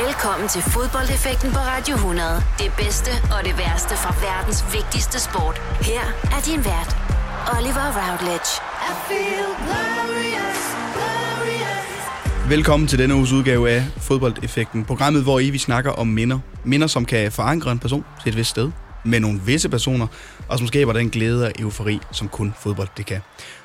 Velkommen til fodboldeffekten på Radio 100. Det bedste og det værste fra verdens vigtigste sport. Her er din vært, Oliver Routledge. I feel glorious, glorious. Velkommen til denne uges udgave af Fodboldeffekten. Programmet, hvor I vi snakker om minder. Minder, som kan forankre en person til et vist sted med nogle visse personer, og som skaber den glæde og eufori, som kun fodbold det kan.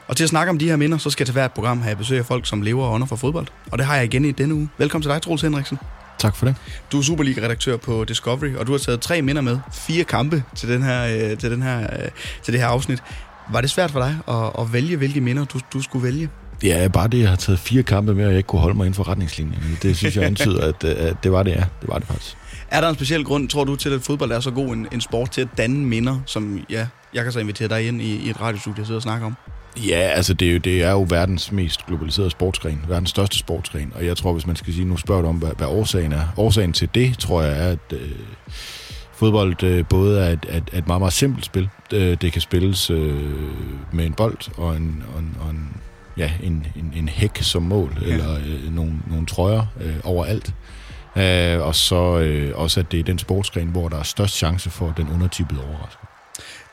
Og til at snakke om de her minder, så skal jeg til hvert program have besøg af folk, som lever og ånder for fodbold. Og det har jeg igen i denne uge. Velkommen til dig, Troels Henriksen. Tak for det. Du er Superliga-redaktør på Discovery, og du har taget tre minder med. Fire kampe til, den her, øh, til, den her, øh, til det her afsnit. Var det svært for dig at, at vælge, hvilke minder du, du skulle vælge? Ja, bare det, jeg har taget fire kampe med, og jeg ikke kunne holde mig inden for retningslinjen. Det synes jeg antyder, at, at det var det, ja. Det var det faktisk. Er der en speciel grund, tror du, til at fodbold er så god en, en sport til at danne minder, som ja, jeg kan så invitere dig ind i, i et radiostudie og sidde og snakke om? Ja, altså det er, jo, det er jo verdens mest globaliserede sportsgren, verdens største sportsgren, og jeg tror, hvis man skal sige, nu spørger du om, hvad, hvad årsagen er. Årsagen til det, tror jeg, er, at øh, fodbold øh, både er et, et, et meget, meget simpelt spil. Det, det kan spilles øh, med en bold og en, og en, og en, ja, en, en, en hæk som mål, ja. eller øh, nogle, nogle trøjer øh, overalt. Øh, og så øh, også, at det er den sportsgren, hvor der er størst chance for den undertippede overraskelse.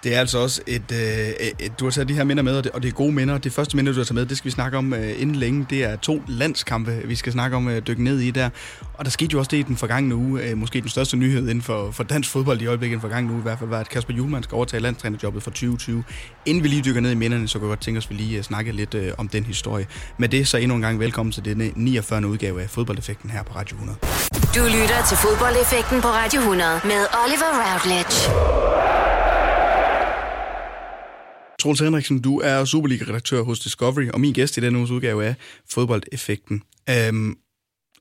Det er altså også et, øh, et... Du har taget de her minder med, og det, og det er gode minder. Det første minder, du har taget med, det skal vi snakke om øh, inden længe. Det er to landskampe, vi skal snakke om, øh, dykke ned i der. Og der skete jo også det i den forgangne uge. Øh, måske den største nyhed inden for, for dansk fodbold i øjeblikket i den forgangne uge, i hvert fald var, at Kasper Juhlmann skal overtage landstrænerjobbet for 2020. Inden vi lige dykker ned i minderne, så kunne jeg godt tænke os, at vi lige øh, snakke lidt øh, om den historie. Med det så endnu en gang velkommen til denne 49. udgave af Fodboldeffekten her på Radio 100. Du lytter til Fodboldeffekten på Radio 100 med Oliver Routledge. Troels Henriksen, du er Superliga-redaktør hos Discovery, og min gæst i denne uges udgave er Fodboldeffekten. Øhm,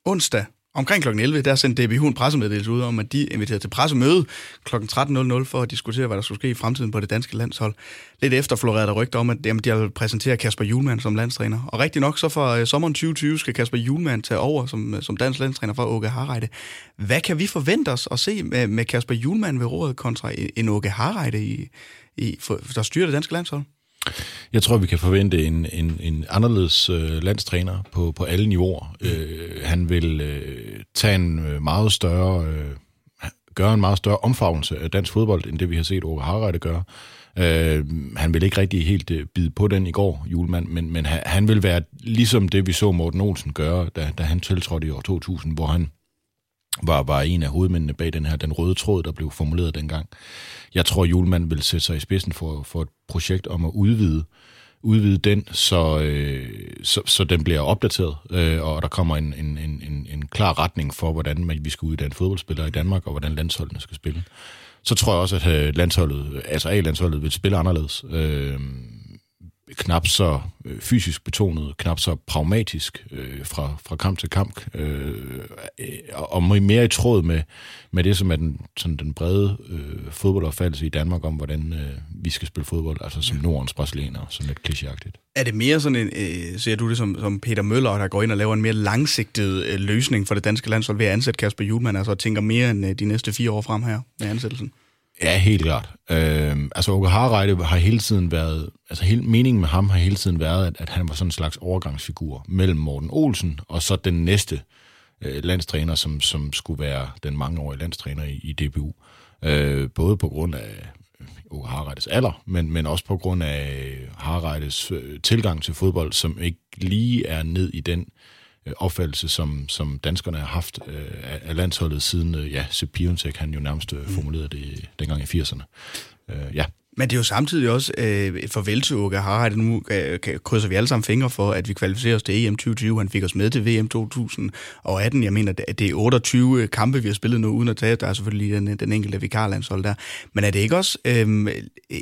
onsdag omkring kl. 11, der sendte DBU en pressemeddelelse ud om, at de inviterede til pressemøde kl. 13.00 for at diskutere, hvad der skulle ske i fremtiden på det danske landshold. Lidt efter florerede der rygter om, at jamen, de har præsentere Kasper Julemand som landstræner. Og rigtig nok, så for øh, sommeren 2020 skal Kasper Julemand tage over som, øh, som dansk landstræner for Åke Harreide. Hvad kan vi forvente os at se med, med Kasper Julemand ved rådet kontra øh, en Åke Harreide i, i, for, der styrer det danske landshold? Jeg tror, vi kan forvente en, en, en anderledes øh, landstræner på, på alle niveauer. Mm. Øh, han vil øh, tage en øh, meget større, øh, gøre en meget større omfavnelse af dansk fodbold, end det vi har set Åke Harreide gøre. Øh, han vil ikke rigtig helt øh, bide på den i går, julemand, men, men han, han vil være ligesom det, vi så Morten Olsen gøre, da, da han tiltrådte i år 2000, hvor han var, var en af hovedmændene bag den her, den røde tråd, der blev formuleret dengang. Jeg tror, Julemand vil sætte sig i spidsen for, for et projekt om at udvide udvide den, så, øh, så, så den bliver opdateret, øh, og der kommer en, en, en, en klar retning for, hvordan man, vi skal uddanne fodboldspillere i Danmark, og hvordan landsholdene skal spille. Så tror jeg også, at øh, landsholdet, altså A-landsholdet vil spille anderledes. Øh, knap så øh, fysisk betonet, knap så pragmatisk øh, fra, fra kamp til kamp, øh, og mere i tråd med, med det, som er den, sådan den brede øh, fodboldopfattelse i Danmark om, hvordan øh, vi skal spille fodbold, altså som Nordens brasilianer, sådan lidt klichéagtigt. Er det mere sådan en, øh, ser du det som, som Peter Møller, der går ind og laver en mere langsigtet øh, løsning for det danske landshold ved at ansætte Kasper Julemand, altså tænker mere end øh, de næste fire år frem her med ansættelsen? Ja, helt klart. Øh, altså, Åke Harreide har hele tiden været, altså hele, meningen med ham har hele tiden været, at, at han var sådan en slags overgangsfigur mellem Morten Olsen og så den næste øh, landstræner, som, som skulle være den mangeårige landstræner i, i DBU. Øh, både på grund af øh, Åke Harreides alder, men, men også på grund af Harreides øh, tilgang til fodbold, som ikke lige er ned i den opfattelse, som, som danskerne har haft øh, af landsholdet siden, øh, ja, Sepp Piontek, han jo nærmest øh, formulerede det dengang i 80'erne. Øh, ja. Men det er jo samtidig også øh, et farvel til Åke Harald. Nu øh, krydser vi alle sammen fingre for, at vi kvalificerer os til EM 2020. Han fik os med til VM 2018. Jeg mener, at det er 28 kampe, vi har spillet nu, uden at tage. Der er selvfølgelig den, den enkelte vikarlandshold der. Men er det ikke også øh,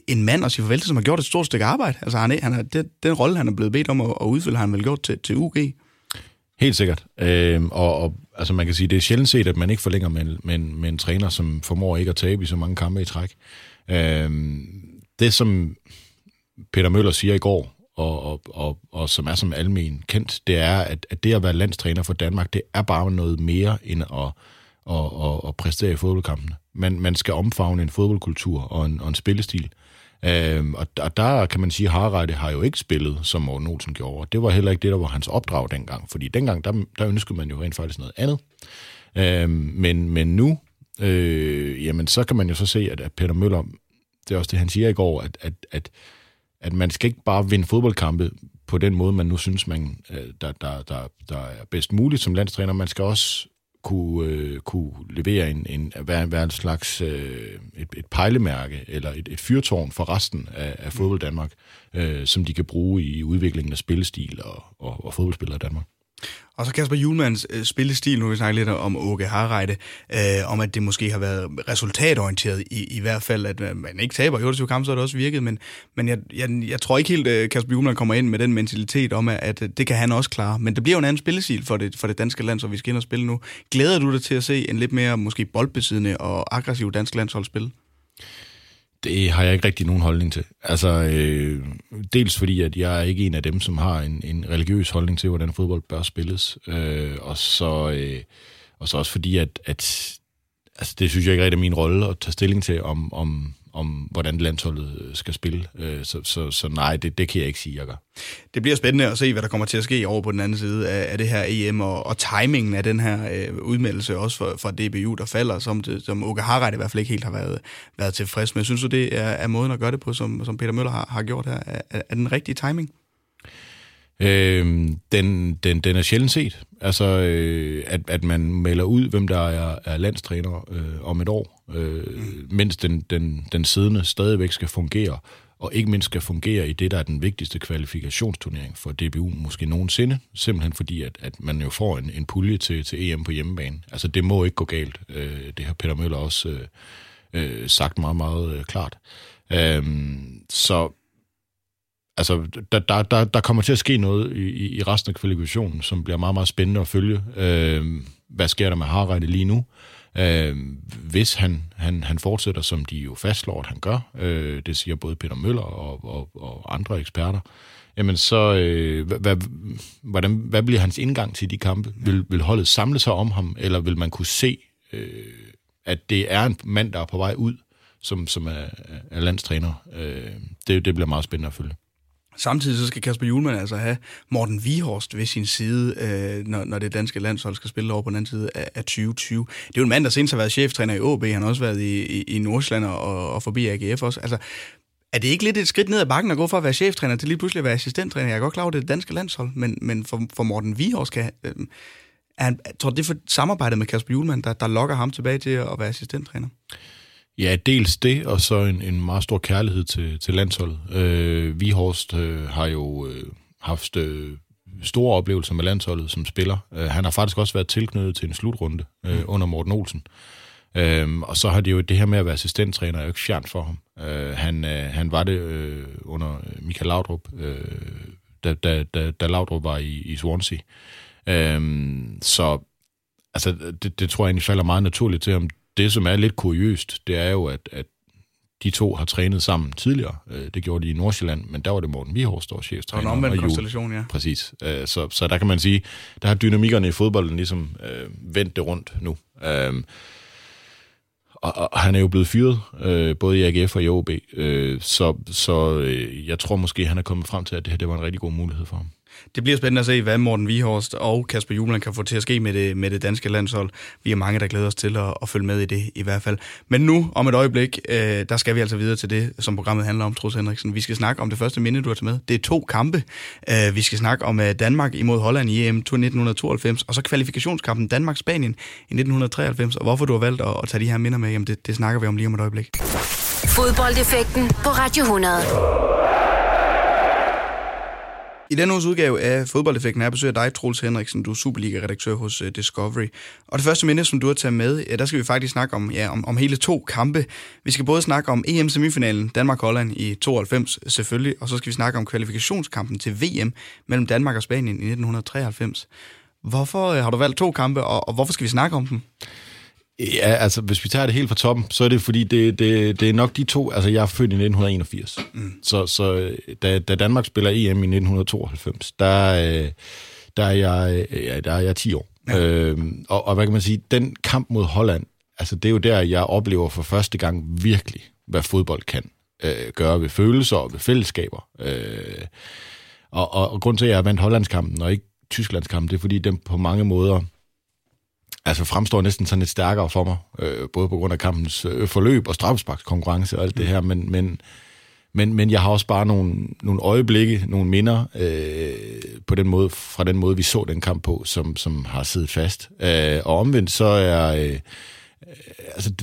en mand at sige farvel til, som har gjort et stort stykke arbejde? Altså, han, han har, den, den rolle, han er blevet bedt om at, at udfylde, har han vel gjort til, til UG? Helt sikkert. Øh, og, og altså man kan sige, det er sjældent set, at man ikke forlænger med, med, med en træner, som formår ikke at tabe i så mange kampe i træk. Øh, det, som Peter Møller siger i går, og, og, og, og som er som almen kendt, det er, at, at det at være landstræner for Danmark, det er bare noget mere end at, at, at, at præstere i fodboldkampene. Man, man skal omfavne en fodboldkultur og en, og en spillestil, Øhm, og, og der kan man sige, at Harreide har jo ikke spillet, som Morten Olsen gjorde. Det var heller ikke det, der var hans opdrag dengang, fordi dengang, der, der ønskede man jo rent faktisk noget andet. Øhm, men, men nu, øh, jamen så kan man jo så se, at, at Peter Møller, det er også det, han siger i går, at, at, at, at man skal ikke bare vinde fodboldkampe på den måde, man nu synes, man, øh, der, der, der, der er bedst muligt som landstræner. Man skal også kunne, øh, kunne levere en, en, være, være en slags øh, et, et pejlemærke eller et, et fyrtårn for resten af, af fodbold Danmark, øh, som de kan bruge i udviklingen af spillestil og, og, og fodboldspillere i Danmark. Og så Kasper Julmans øh, spillestil, nu vil vi snakke lidt om Åke Harreide, øh, om at det måske har været resultatorienteret i, i hvert fald, at øh, man ikke taber i 28 kampe, så har det også virket, men, men jeg, jeg, jeg tror ikke helt, at øh, Kasper Julman kommer ind med den mentalitet om, at, at det kan han også klare. Men det bliver jo en anden spillestil for det, for det danske land, så vi skal ind og spille nu. Glæder du dig til at se en lidt mere måske boldbesiddende og aggressiv dansk landshold spille? Det har jeg ikke rigtig nogen holdning til. Altså, øh, dels fordi, at jeg er ikke en af dem, som har en, en religiøs holdning til, hvordan fodbold bør spilles. Øh, og, så, øh, og så også fordi, at, at altså, det synes jeg ikke rigtig er min rolle at tage stilling til, om, om, om hvordan landsholdet øh, skal spille. Øh, så, så, så nej, det, det kan jeg ikke sige, jeg gør. Det bliver spændende at se, hvad der kommer til at ske over på den anden side af, af det her EM, og, og timingen af den her øh, udmeldelse også for, for DBU, der falder, som, det, som Åke Harreide i hvert fald ikke helt har været, været tilfreds med. Synes du, det er, er måden at gøre det på, som, som Peter Møller har, har gjort her? Er, er den rigtige timing? Øh, den, den, den er sjældent set. Altså, øh, at, at man melder ud, hvem der er, er landstræner øh, om et år, øh, mm. mens den, den, den siddende stadigvæk skal fungere, og ikke mindst skal fungere i det, der er den vigtigste kvalifikationsturnering for DBU måske nogensinde, simpelthen fordi, at, at man jo får en, en pulje til, til EM på hjemmebane. Altså, det må ikke gå galt. Øh, det har Peter Møller også øh, øh, sagt meget, meget øh, klart. Øh, så altså, der, der, der, der kommer til at ske noget i, i resten af kvalifikationen, som bliver meget, meget spændende at følge. Øh, hvad sker der med Harald lige nu? Øh, Øh, hvis han, han, han fortsætter, som de jo fastslår, at han gør, øh, det siger både Peter Møller og, og, og andre eksperter, jamen så, øh, hvad, hvordan, hvad bliver hans indgang til de kampe? Vil, vil holdet samle sig om ham, eller vil man kunne se, øh, at det er en mand, der er på vej ud, som, som er, er landstræner? Øh, det, det bliver meget spændende at følge. Samtidig så skal Kasper Julemand altså have Morten Vihorst ved sin side, øh, når, når det danske landshold skal spille over på den anden side af, af 2020. Det er jo en mand, der senest har været cheftræner i AB, han har også været i, i, i Nordsjælland og, og forbi AGF også. Altså, er det ikke lidt et skridt ned ad bakken at gå fra at være cheftræner til lige pludselig at være assistenttræner? Jeg er godt klar over, det er det danske landshold, men, men for, for Morten Vihorst kan... Øh, er han, tror det er for samarbejdet med Kasper Julemand, der, der lokker ham tilbage til at være assistenttræner? Ja, dels det, og så en, en meget stor kærlighed til, til landsholdet. Øh, Vihorst øh, har jo øh, haft øh, store oplevelser med landsholdet som spiller. Øh, han har faktisk også været tilknyttet til en slutrunde øh, mm. under Morten Olsen. Øh, og så har det jo det her med at være assistenttræner er jo ikke fjernt for ham. Øh, han, øh, han var det øh, under Michael Laudrup, øh, da, da, da, da Laudrup var i, i Swansea. Øh, så altså, det, det tror jeg egentlig falder meget naturligt til ham det, som er lidt kuriøst, det er jo, at, at de to har trænet sammen tidligere. Øh, det gjorde de i Nordsjælland, men der var det Morten Vihorst, der var chefstræner. Og en omvendt konstellation, ja. Præcis. Øh, så, så der kan man sige, der har dynamikkerne i fodbolden ligesom øh, vendt det rundt nu. Øh, og, og han er jo blevet fyret, øh, både i AGF og i OB, øh, så, så øh, jeg tror måske, han er kommet frem til, at det her det var en rigtig god mulighed for ham. Det bliver spændende at se, hvad Morten Vihorst og Kasper Julen kan få til at ske med det, med det danske landshold. Vi er mange, der glæder os til at, at følge med i det i hvert fald. Men nu, om et øjeblik, øh, der skal vi altså videre til det, som programmet handler om, Trus Henriksen. Vi skal snakke om det første minde, du har taget med. Det er to kampe. Øh, vi skal snakke om øh, Danmark imod Holland i EM 1992, og så kvalifikationskampen Danmark-Spanien i 1993. Og hvorfor du har valgt at, at tage de her minder med, jamen det, det snakker vi om lige om et øjeblik. Fodboldeffekten på Radio 100. I denne uges udgave af Fodboldeffekten er besøger dig, Troels Henriksen. Du er Superliga-redaktør hos uh, Discovery. Og det første minde, som du har taget med, ja, der skal vi faktisk snakke om, ja, om, om hele to kampe. Vi skal både snakke om EM-semifinalen, Danmark-Holland i 92 selvfølgelig, og så skal vi snakke om kvalifikationskampen til VM mellem Danmark og Spanien i 1993. Hvorfor øh, har du valgt to kampe, og, og hvorfor skal vi snakke om dem? Ja, altså hvis vi tager det helt fra toppen, så er det fordi, det, det, det er nok de to, altså jeg er født i 1981, mm. så, så da, da Danmark spiller EM i 1992, der, øh, der, er, jeg, ja, der er jeg 10 år. Ja. Øhm, og, og hvad kan man sige, den kamp mod Holland, altså det er jo der, jeg oplever for første gang virkelig, hvad fodbold kan. øh, gøre ved følelser og ved fællesskaber. Øh, og, og, og grund til, at jeg vandt Hollandskampen og ikke Tysklandskampen, det er, fordi den på mange måder altså fremstår næsten sådan lidt stærkere for mig, øh, både på grund af kampens øh, forløb og konkurrence og alt det her, men, men, men, men jeg har også bare nogle, nogle øjeblikke, nogle minder øh, på den måde, fra den måde, vi så den kamp på, som, som har siddet fast. Øh, og omvendt så er... Øh, altså,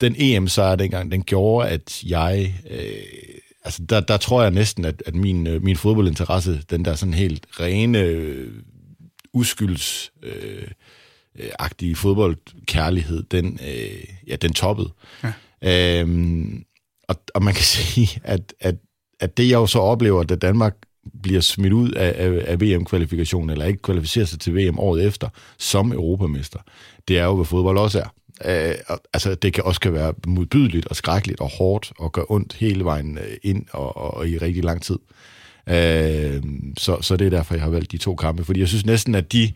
den EM-sejr dengang, den gjorde, at jeg... Øh, altså, der, der tror jeg næsten, at, at min, øh, min fodboldinteresse, den der sådan helt rene, øh, uskylds... Øh, agtige fodboldkærlighed, den, øh, ja, den toppede. Ja. Øhm, og, og man kan sige, at, at, at det jeg jo så oplever, da Danmark bliver smidt ud af, af, af VM-kvalifikationen, eller ikke kvalificerer sig til VM året efter, som europamester, det er jo, hvad fodbold også er. Øh, altså, det kan også kan være modbydeligt og skrækkeligt og hårdt og gøre ondt hele vejen øh, ind og, og, og i rigtig lang tid. Øh, så, så det er derfor, jeg har valgt de to kampe, fordi jeg synes næsten, at de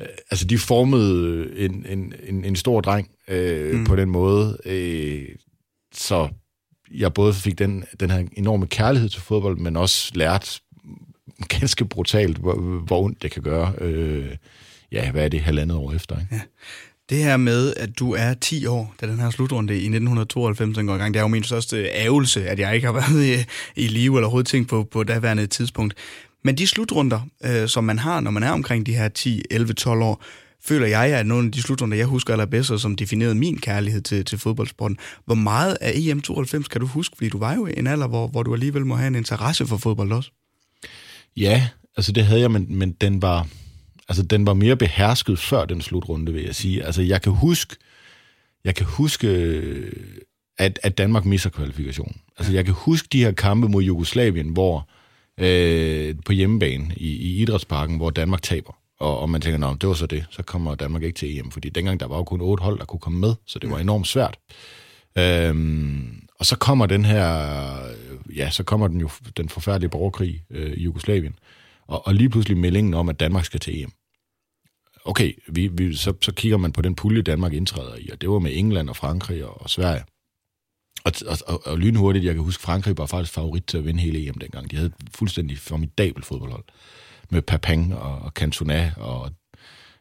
øh, altså de formede en, en, en, en stor dreng øh, mm. på den måde, øh, så jeg både fik den, den her enorme kærlighed til fodbold, men også lært ganske brutalt, hvor, hvor ondt det kan gøre. Øh, ja, hvad er det, halvandet år efter? Ikke? Ja. Det her med, at du er 10 år, da den her slutrunde i 1992 går i gang, det er jo min største ævelse, at jeg ikke har været i, i live eller overhovedet tænkt på, på daværende tidspunkt. Men de slutrunder, øh, som man har, når man er omkring de her 10, 11, 12 år, føler jeg, at nogle af de slutrunder, jeg husker allerbedst, og som definerede min kærlighed til, til fodboldsporten. Hvor meget af EM92 kan du huske? Fordi du var jo i en alder, hvor, hvor du alligevel må have en interesse for fodbold også. Ja, altså det havde jeg, men, men den var altså den var mere behersket før den slutrunde, vil jeg sige. Altså jeg kan huske, jeg kan huske, at, at Danmark misser kvalifikationen. Altså jeg kan huske de her kampe mod Jugoslavien, hvor øh, på hjemmebane i, i Idrætsparken, hvor Danmark taber. Og, og man tænker, nå, det var så det, så kommer Danmark ikke til EM, fordi dengang der var jo kun otte hold, der kunne komme med, så det var enormt svært. Øhm, og så kommer den her, ja, så kommer den jo den forfærdelige borgerkrig øh, i Jugoslavien, og, og lige pludselig meldingen om, at Danmark skal til EM. Okay, vi, vi, så, så kigger man på den pulje, Danmark indtræder i, og det var med England og Frankrig og, og Sverige. Og, og, og, og lynhurtigt, jeg kan huske, Frankrig var faktisk favorit til at vinde hele EM dengang. De havde et fuldstændig formidabelt fodboldhold. Med Papin og, og Cantona og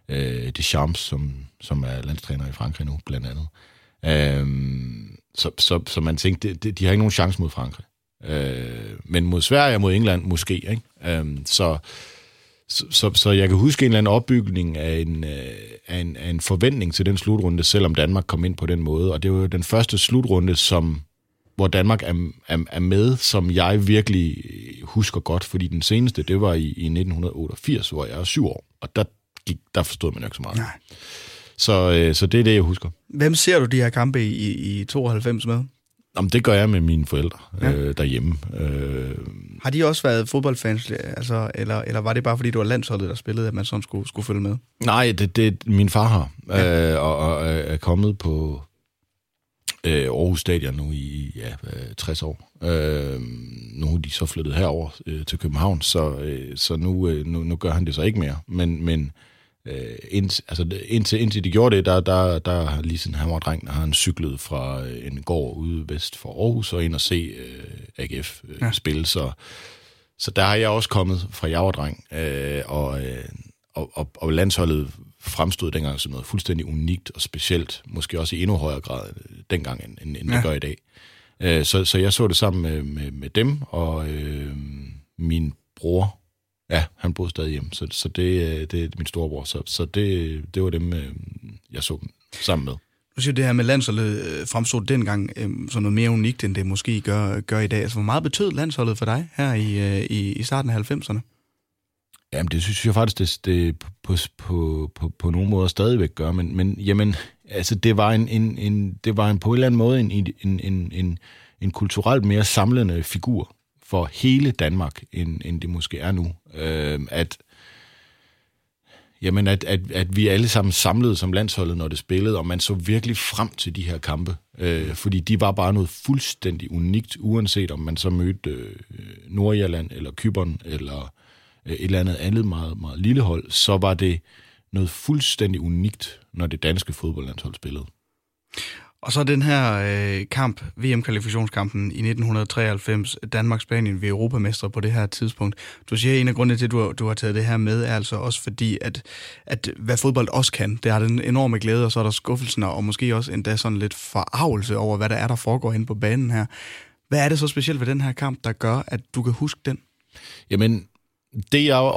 øh, Deschamps, som, som er landstræner i Frankrig nu, blandt andet. Øhm, så, så, så man tænkte, de, de har ikke nogen chance mod Frankrig. Øh, men mod Sverige og mod England måske. Ikke? Øhm, så, så, så, så jeg kan huske en eller anden opbygning af en, øh, af, en, af en forventning til den slutrunde, selvom Danmark kom ind på den måde. Og det var jo den første slutrunde, som hvor Danmark er, er, er med, som jeg virkelig husker godt, fordi den seneste, det var i, i 1988, hvor jeg er syv år, og der, gik, der forstod man jo ikke så meget. Nej. Så, øh, så det er det, jeg husker. Hvem ser du de her kampe i, i 92 med? Jamen, det gør jeg med mine forældre ja. øh, derhjemme. Øh, har de også været fodboldfans, altså, eller, eller var det bare fordi, du var landsholdet, der spillede, at man sådan skulle, skulle følge med? Nej, det, det min far har, ja. øh, og, og er kommet på øh, Aarhus Stadion nu i ja, 60 år. Øh, nu er de så flyttet herover øh, til København, så, øh, så nu, øh, nu, nu gør han det så ikke mere. Men, men øh, ind, altså, indtil, indtil de gjorde det, der, der, der lige siden han var dreng, har han cyklet fra øh, en gård ude vest for Aarhus og ind og se øh, AGF øh, ja. spille. Så, så der har jeg også kommet fra jeg var dreng, øh, og, øh, og, og, og landsholdet fremstod dengang som noget fuldstændig unikt og specielt, måske også i endnu højere grad dengang, end, end, end ja. det gør i dag. Øh, så, så jeg så det sammen med, med, med dem, og øh, min bror Ja, han boede stadig hjemme, så, så det, det er min storebror. Så, så det, det var dem, øh, jeg så sammen med. Du siger, det her med landsholdet øh, fremstod dengang øh, som noget mere unikt, end det måske gør, gør i dag. Altså, hvor meget betød landsholdet for dig her i, i, i starten af 90'erne? Jamen, det synes jeg faktisk, det, det på, på, på, på nogle måder stadigvæk gør, men, men jamen, altså, det var en, en, en, det var en på en eller anden måde en, en, en, en, en kulturelt mere samlende figur for hele Danmark, end, end det måske er nu. Øh, at, jamen at, at, at vi alle sammen samlede som landsholdet, når det spillede, og man så virkelig frem til de her kampe. Øh, fordi de var bare noget fuldstændig unikt, uanset om man så mødte øh, Nordjylland, eller Kyberen, eller øh, et eller andet andet meget, meget lille hold, så var det noget fuldstændig unikt, når det danske fodboldlandshold spillede. Og så den her øh, kamp, VM-kvalifikationskampen i 1993, Danmark-Spanien ved Europamestre på det her tidspunkt. Du siger, at en af grundene til, at du, du har taget det her med, er altså også fordi, at, at hvad fodbold også kan, det har den enorme glæde, og så er der skuffelsen, og måske også endda sådan lidt forarvelse over, hvad der er, der foregår inde på banen her. Hvad er det så specielt ved den her kamp, der gør, at du kan huske den? Jamen, det jeg,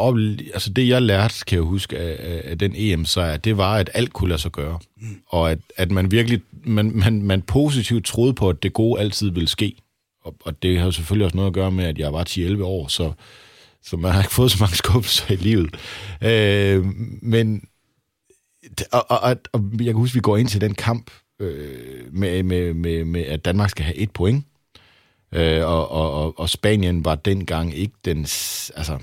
altså det jeg lærte, kan jeg huske, af, af den EM-sejr, det var, at alt kunne lade sig gøre. Mm. Og at, at man virkelig, man, man, man positivt troede på, at det gode altid ville ske. Og, og det har jo selvfølgelig også noget at gøre med, at jeg var 10-11 år, så, så man har ikke fået så mange skubbelser i livet. Øh, men, og, og, og, og jeg kan huske, at vi går ind til den kamp øh, med, med, med, med, at Danmark skal have et point. Øh, og, og, og Spanien var dengang ikke den... Altså,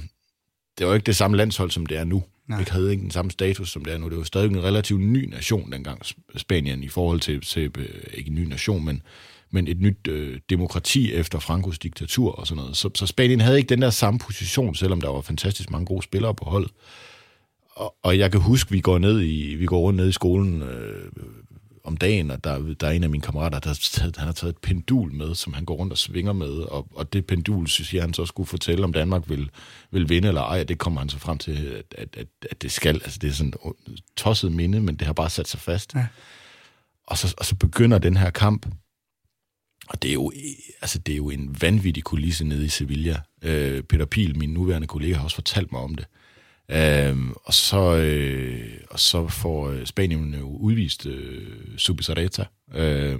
det var ikke det samme landshold, som det er nu. Nej. Det havde ikke den samme status, som det er nu. Det var stadig en relativt ny nation dengang, Spanien, i forhold til, til øh, ikke en ny nation, men, men et nyt øh, demokrati efter Frankos diktatur og sådan noget. Så, så Spanien havde ikke den der samme position, selvom der var fantastisk mange gode spillere på holdet. Og, og jeg kan huske, vi går ned i, vi går rundt ned i skolen øh, om dagen, og der, der er en af mine kammerater, der han har taget et pendul med, som han går rundt og svinger med, og, og det pendul, synes jeg, han så skulle fortælle, om Danmark vil, vil vinde eller ej, det kommer han så frem til, at, at, at, at det skal. Altså, det er sådan tosset minde, men det har bare sat sig fast. Ja. Og, så, og så begynder den her kamp, og det er jo, altså, det er jo en vanvittig kulisse nede i Sevilla. Øh, Peter Pil, min nuværende kollega, har også fortalt mig om det. Øhm, og, så, øh, og så får øh, Spanien jo udvist øh, Subisareta, øh,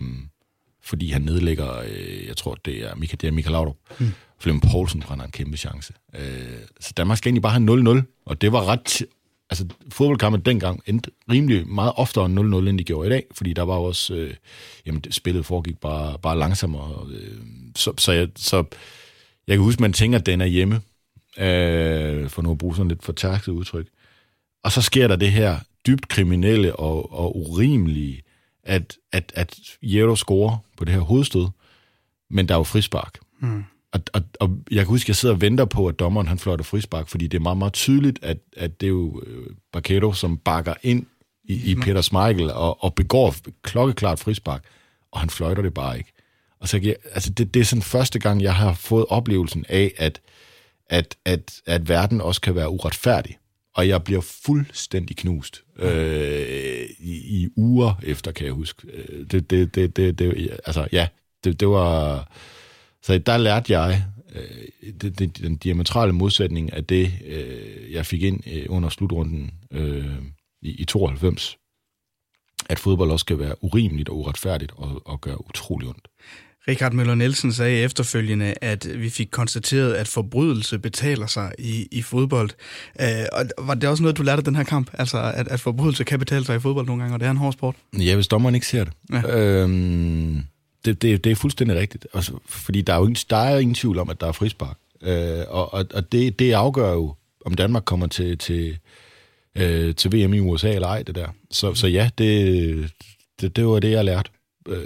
fordi han nedlægger, øh, jeg tror, det er Michael, det er Michael Laudrup. Mm. Flemming Poulsen brænder en kæmpe chance. Øh, så Danmark skal egentlig bare have 0-0, og det var ret... Altså, fodboldkampen dengang endte rimelig meget oftere 0-0, end de gjorde i dag, fordi der var også... Øh, jamen, spillet foregik bare, bare langsommere. Øh, så, så, jeg, så jeg kan huske, man tænker, at den er hjemme, øh, for nu at bruge sådan lidt fortærket udtryk. Og så sker der det her dybt kriminelle og, og urimelige, at, at, at Jero scorer på det her hovedstød, men der er jo frispark. Mm. Og, og, og jeg kan huske, at jeg sidder og venter på, at dommeren han fløjter frispark, fordi det er meget, meget tydeligt, at, at det er jo øh, Barquero, som bakker ind i, i Peter Smeichel og, og begår klokkeklart frispark, og han fløjter det bare ikke. Og så, altså det, det er sådan første gang, jeg har fået oplevelsen af, at at, at, at verden også kan være uretfærdig. Og jeg bliver fuldstændig knust øh, i, i uger efter, kan jeg huske. Øh, det, det, det, det, det, altså, ja, det, det var... Så der lærte jeg øh, det, det, den diametrale modsætning af det, øh, jeg fik ind øh, under slutrunden øh, i, i 92. At fodbold også kan være urimeligt og uretfærdigt og, og gøre utrolig ondt. Richard Møller Nielsen sagde efterfølgende, at vi fik konstateret, at forbrydelse betaler sig i, i fodbold. Øh, og var det også noget, du lærte af den her kamp? Altså, at, at forbrydelse kan betale sig i fodbold nogle gange, og det er en hård sport? Ja, hvis dommeren ikke ser det. Ja. Øhm, det, det, det er fuldstændig rigtigt. Altså, fordi der er jo ingen, der er ingen tvivl om, at der er frispark. Øh, og og, og det, det afgør jo, om Danmark kommer til, til, øh, til VM i USA eller ej, det der. Så, så ja, det, det, det var det, jeg lærte. Øh,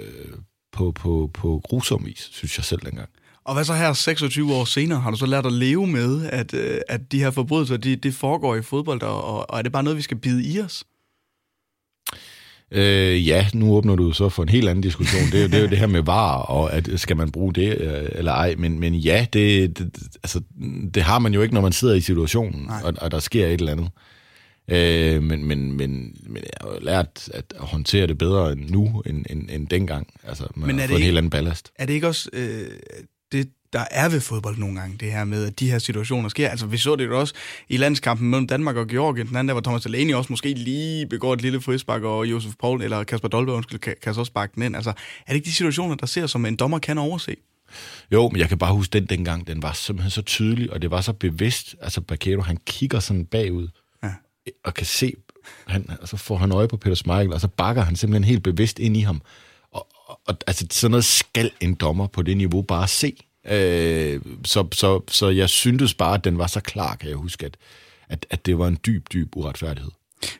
på, på, på grusom vis, synes jeg selv dengang. Og hvad så her 26 år senere? Har du så lært at leve med, at, øh, at de her forbrydelser, de, de foregår i fodbold, og, og er det bare noget, vi skal bide i os? Øh, ja, nu åbner du så for en helt anden diskussion. Det er, det er jo det her med var, og at skal man bruge det øh, eller ej. Men, men ja, det, det, altså, det har man jo ikke, når man sidder i situationen, og, og der sker et eller andet. Øh, men, men, men, men jeg har lært at håndtere det bedre nu, end, end, end dengang. Altså, med men er at få en helt anden ballast. Er det ikke også øh, det, der er ved fodbold nogle gange, det her med, at de her situationer sker? Altså, vi så det jo også i landskampen mellem Danmark og Georgien. Den anden der, hvor Thomas Delaney også måske lige begår et lille frispark, og Josef Paul eller Kasper Dolbe, undskyld, kan, kan så sparke den ind. Altså, er det ikke de situationer, der ser, som en dommer kan overse? Jo, men jeg kan bare huske den dengang, den var simpelthen så tydelig, og det var så bevidst. Altså, Bakero, han kigger sådan bagud, og kan se, han, og så får han øje på Peter Smeichel, og så bakker han simpelthen helt bevidst ind i ham. Og, og, og altså, sådan noget skal en dommer på det niveau bare se. Øh, så, så, så jeg syntes bare, at den var så klar, kan jeg huske, at, at, at det var en dyb, dyb uretfærdighed.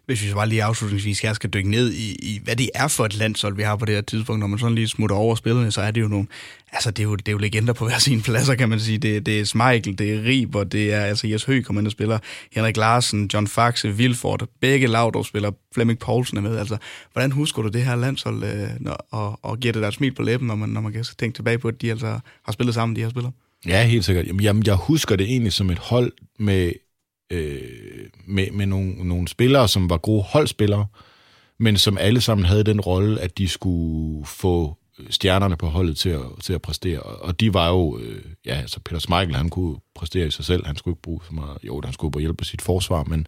Hvis vi så bare lige afslutningsvis her skal dykke ned i, i, hvad det er for et landshold, vi har på det her tidspunkt, når man sådan lige smutter over spillerne, så er det jo nogle, altså det er jo, det er jo legender på hver sin pladser, kan man sige. Det, det er Smeichel, det er Riber, det er altså Jes Høgh, kommer ind og spiller, Henrik Larsen, John Faxe, Vilford, begge Laudrup spiller, Flemming Poulsen er med. Altså, hvordan husker du det her landshold, øh, når, og, og giver det der smil på læben, når man, når man kan tænke tilbage på, at de altså har spillet sammen, de her spillere? Ja, helt sikkert. Jamen, jeg husker det egentlig som et hold med øh, med, med nogle, nogle spillere, som var gode holdspillere, men som alle sammen havde den rolle, at de skulle få stjernerne på holdet til at, til at præstere. Og de var jo, øh, ja, altså Peter Smeichel, han kunne præstere i sig selv, han skulle ikke bruge så meget, jo, han skulle på hjælp på sit forsvar, men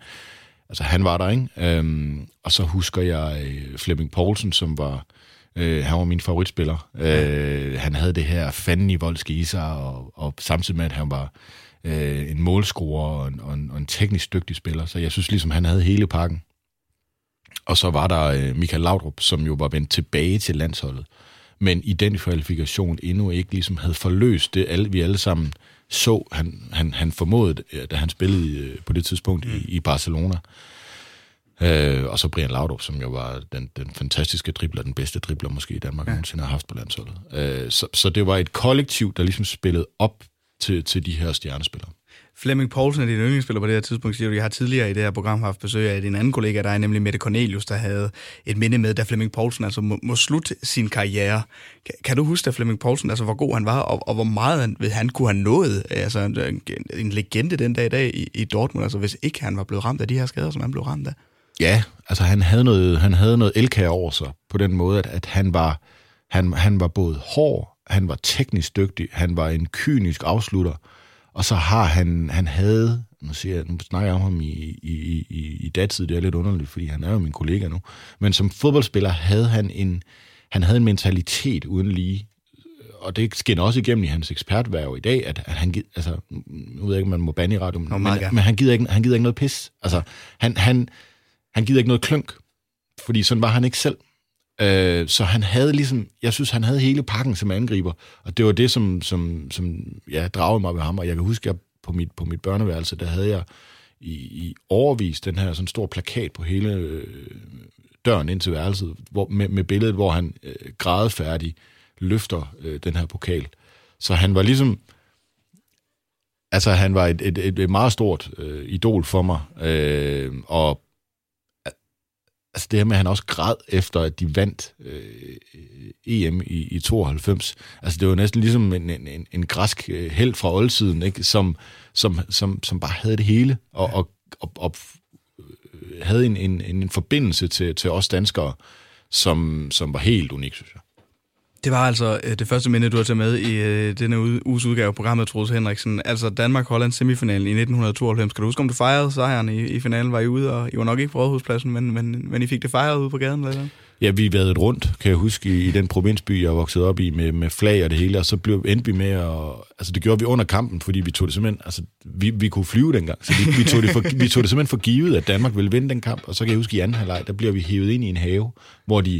altså han var der, ikke? Øhm, og så husker jeg øh, Flemming Poulsen, som var, øh, han var min favoritspiller. Øh, han havde det her fanden i voldske i sig, og, og samtidig med, at han var øh, en målscorer og en, og, en, og en teknisk dygtig spiller. Så jeg synes ligesom, han havde hele pakken. Og så var der øh, Michael Laudrup, som jo var vendt tilbage til landsholdet, men i den kvalifikation endnu ikke ligesom havde forløst det, alle, vi alle sammen så, han, han, han formåede, da han spillede øh, på det tidspunkt mm. i, i Barcelona. Øh, og så Brian Laudrup, som jo var den, den fantastiske dribler, den bedste dribler måske i Danmark ja. nogensinde har haft på landsholdet. Øh, så, så det var et kollektiv, der ligesom spillede op til, til de her stjernespillere. Flemming Poulsen er din yndlingsspiller på det her tidspunkt, siger du. Jeg har tidligere i det her program haft besøg af din anden kollega, der er nemlig Mette Cornelius, der havde et minde med, da Flemming Poulsen altså må, må slutte sin karriere. Kan, kan du huske, da Flemming Poulsen, altså hvor god han var, og, og hvor meget han, han kunne have nået? Altså en, en legende den dag i dag i, i Dortmund, altså hvis ikke han var blevet ramt af de her skader, som han blev ramt af. Ja, altså han havde noget, han havde noget elkær over sig, på den måde, at, at han var, han, han var både hård, han var teknisk dygtig, han var en kynisk afslutter, og så har han, han havde, nu, siger jeg, nu snakker jeg om ham i, i, i, i datid, det er lidt underligt, fordi han er jo min kollega nu, men som fodboldspiller havde han en, han havde en mentalitet uden lige, og det skinner også igennem i hans ekspertværv i dag, at, at han, altså, nu ved jeg ikke, om man må bande i radioen, men, men han, gider ikke, han gider ikke noget pis. Altså, han, han, han gider ikke noget klønk, fordi sådan var han ikke selv. Øh, så han havde ligesom, jeg synes, han havde hele pakken som angriber, og det var det, som, som, som ja, dragede mig ved ham, og jeg kan huske, at på mit, på mit børneværelse, der havde jeg i, i overvis den her sådan stor plakat på hele øh, døren ind til værelset, hvor, med, med billedet, hvor han øh, grædefærdig løfter øh, den her pokal. Så han var ligesom, altså han var et, et, et, et meget stort øh, idol for mig, øh, og altså det her med, at han også græd efter, at de vandt øh, EM i, i 92. Altså det var næsten ligesom en, en, en græsk øh, held fra oldtiden, ikke? Som, som, som, som bare havde det hele, og, ja. og, og, og øh, havde en, en, en forbindelse til, til os danskere, som, som var helt unik, synes jeg. Det var altså øh, det første minde, du har taget med i øh, denne uges udgave af programmet, Troels Henriksen. Altså Danmark-Holland semifinalen i 1992. Kan du huske, om du fejrede sejren i, i finalen? Var I ude, og I var nok ikke på Rådhuspladsen, men, men, men I fik det fejret ude på gaden, eller Ja, vi været rundt, kan jeg huske, i, i den provinsby, jeg voksede op i, med, med flag og det hele, og så blev, endte vi med og, Altså, det gjorde vi under kampen, fordi vi tog det simpelthen... Altså, vi, vi kunne flyve dengang, så vi, vi, tog det for, vi tog det simpelthen for givet, at Danmark ville vinde den kamp, og så kan jeg huske, i anden halvleg, der bliver vi hævet ind i en have, hvor de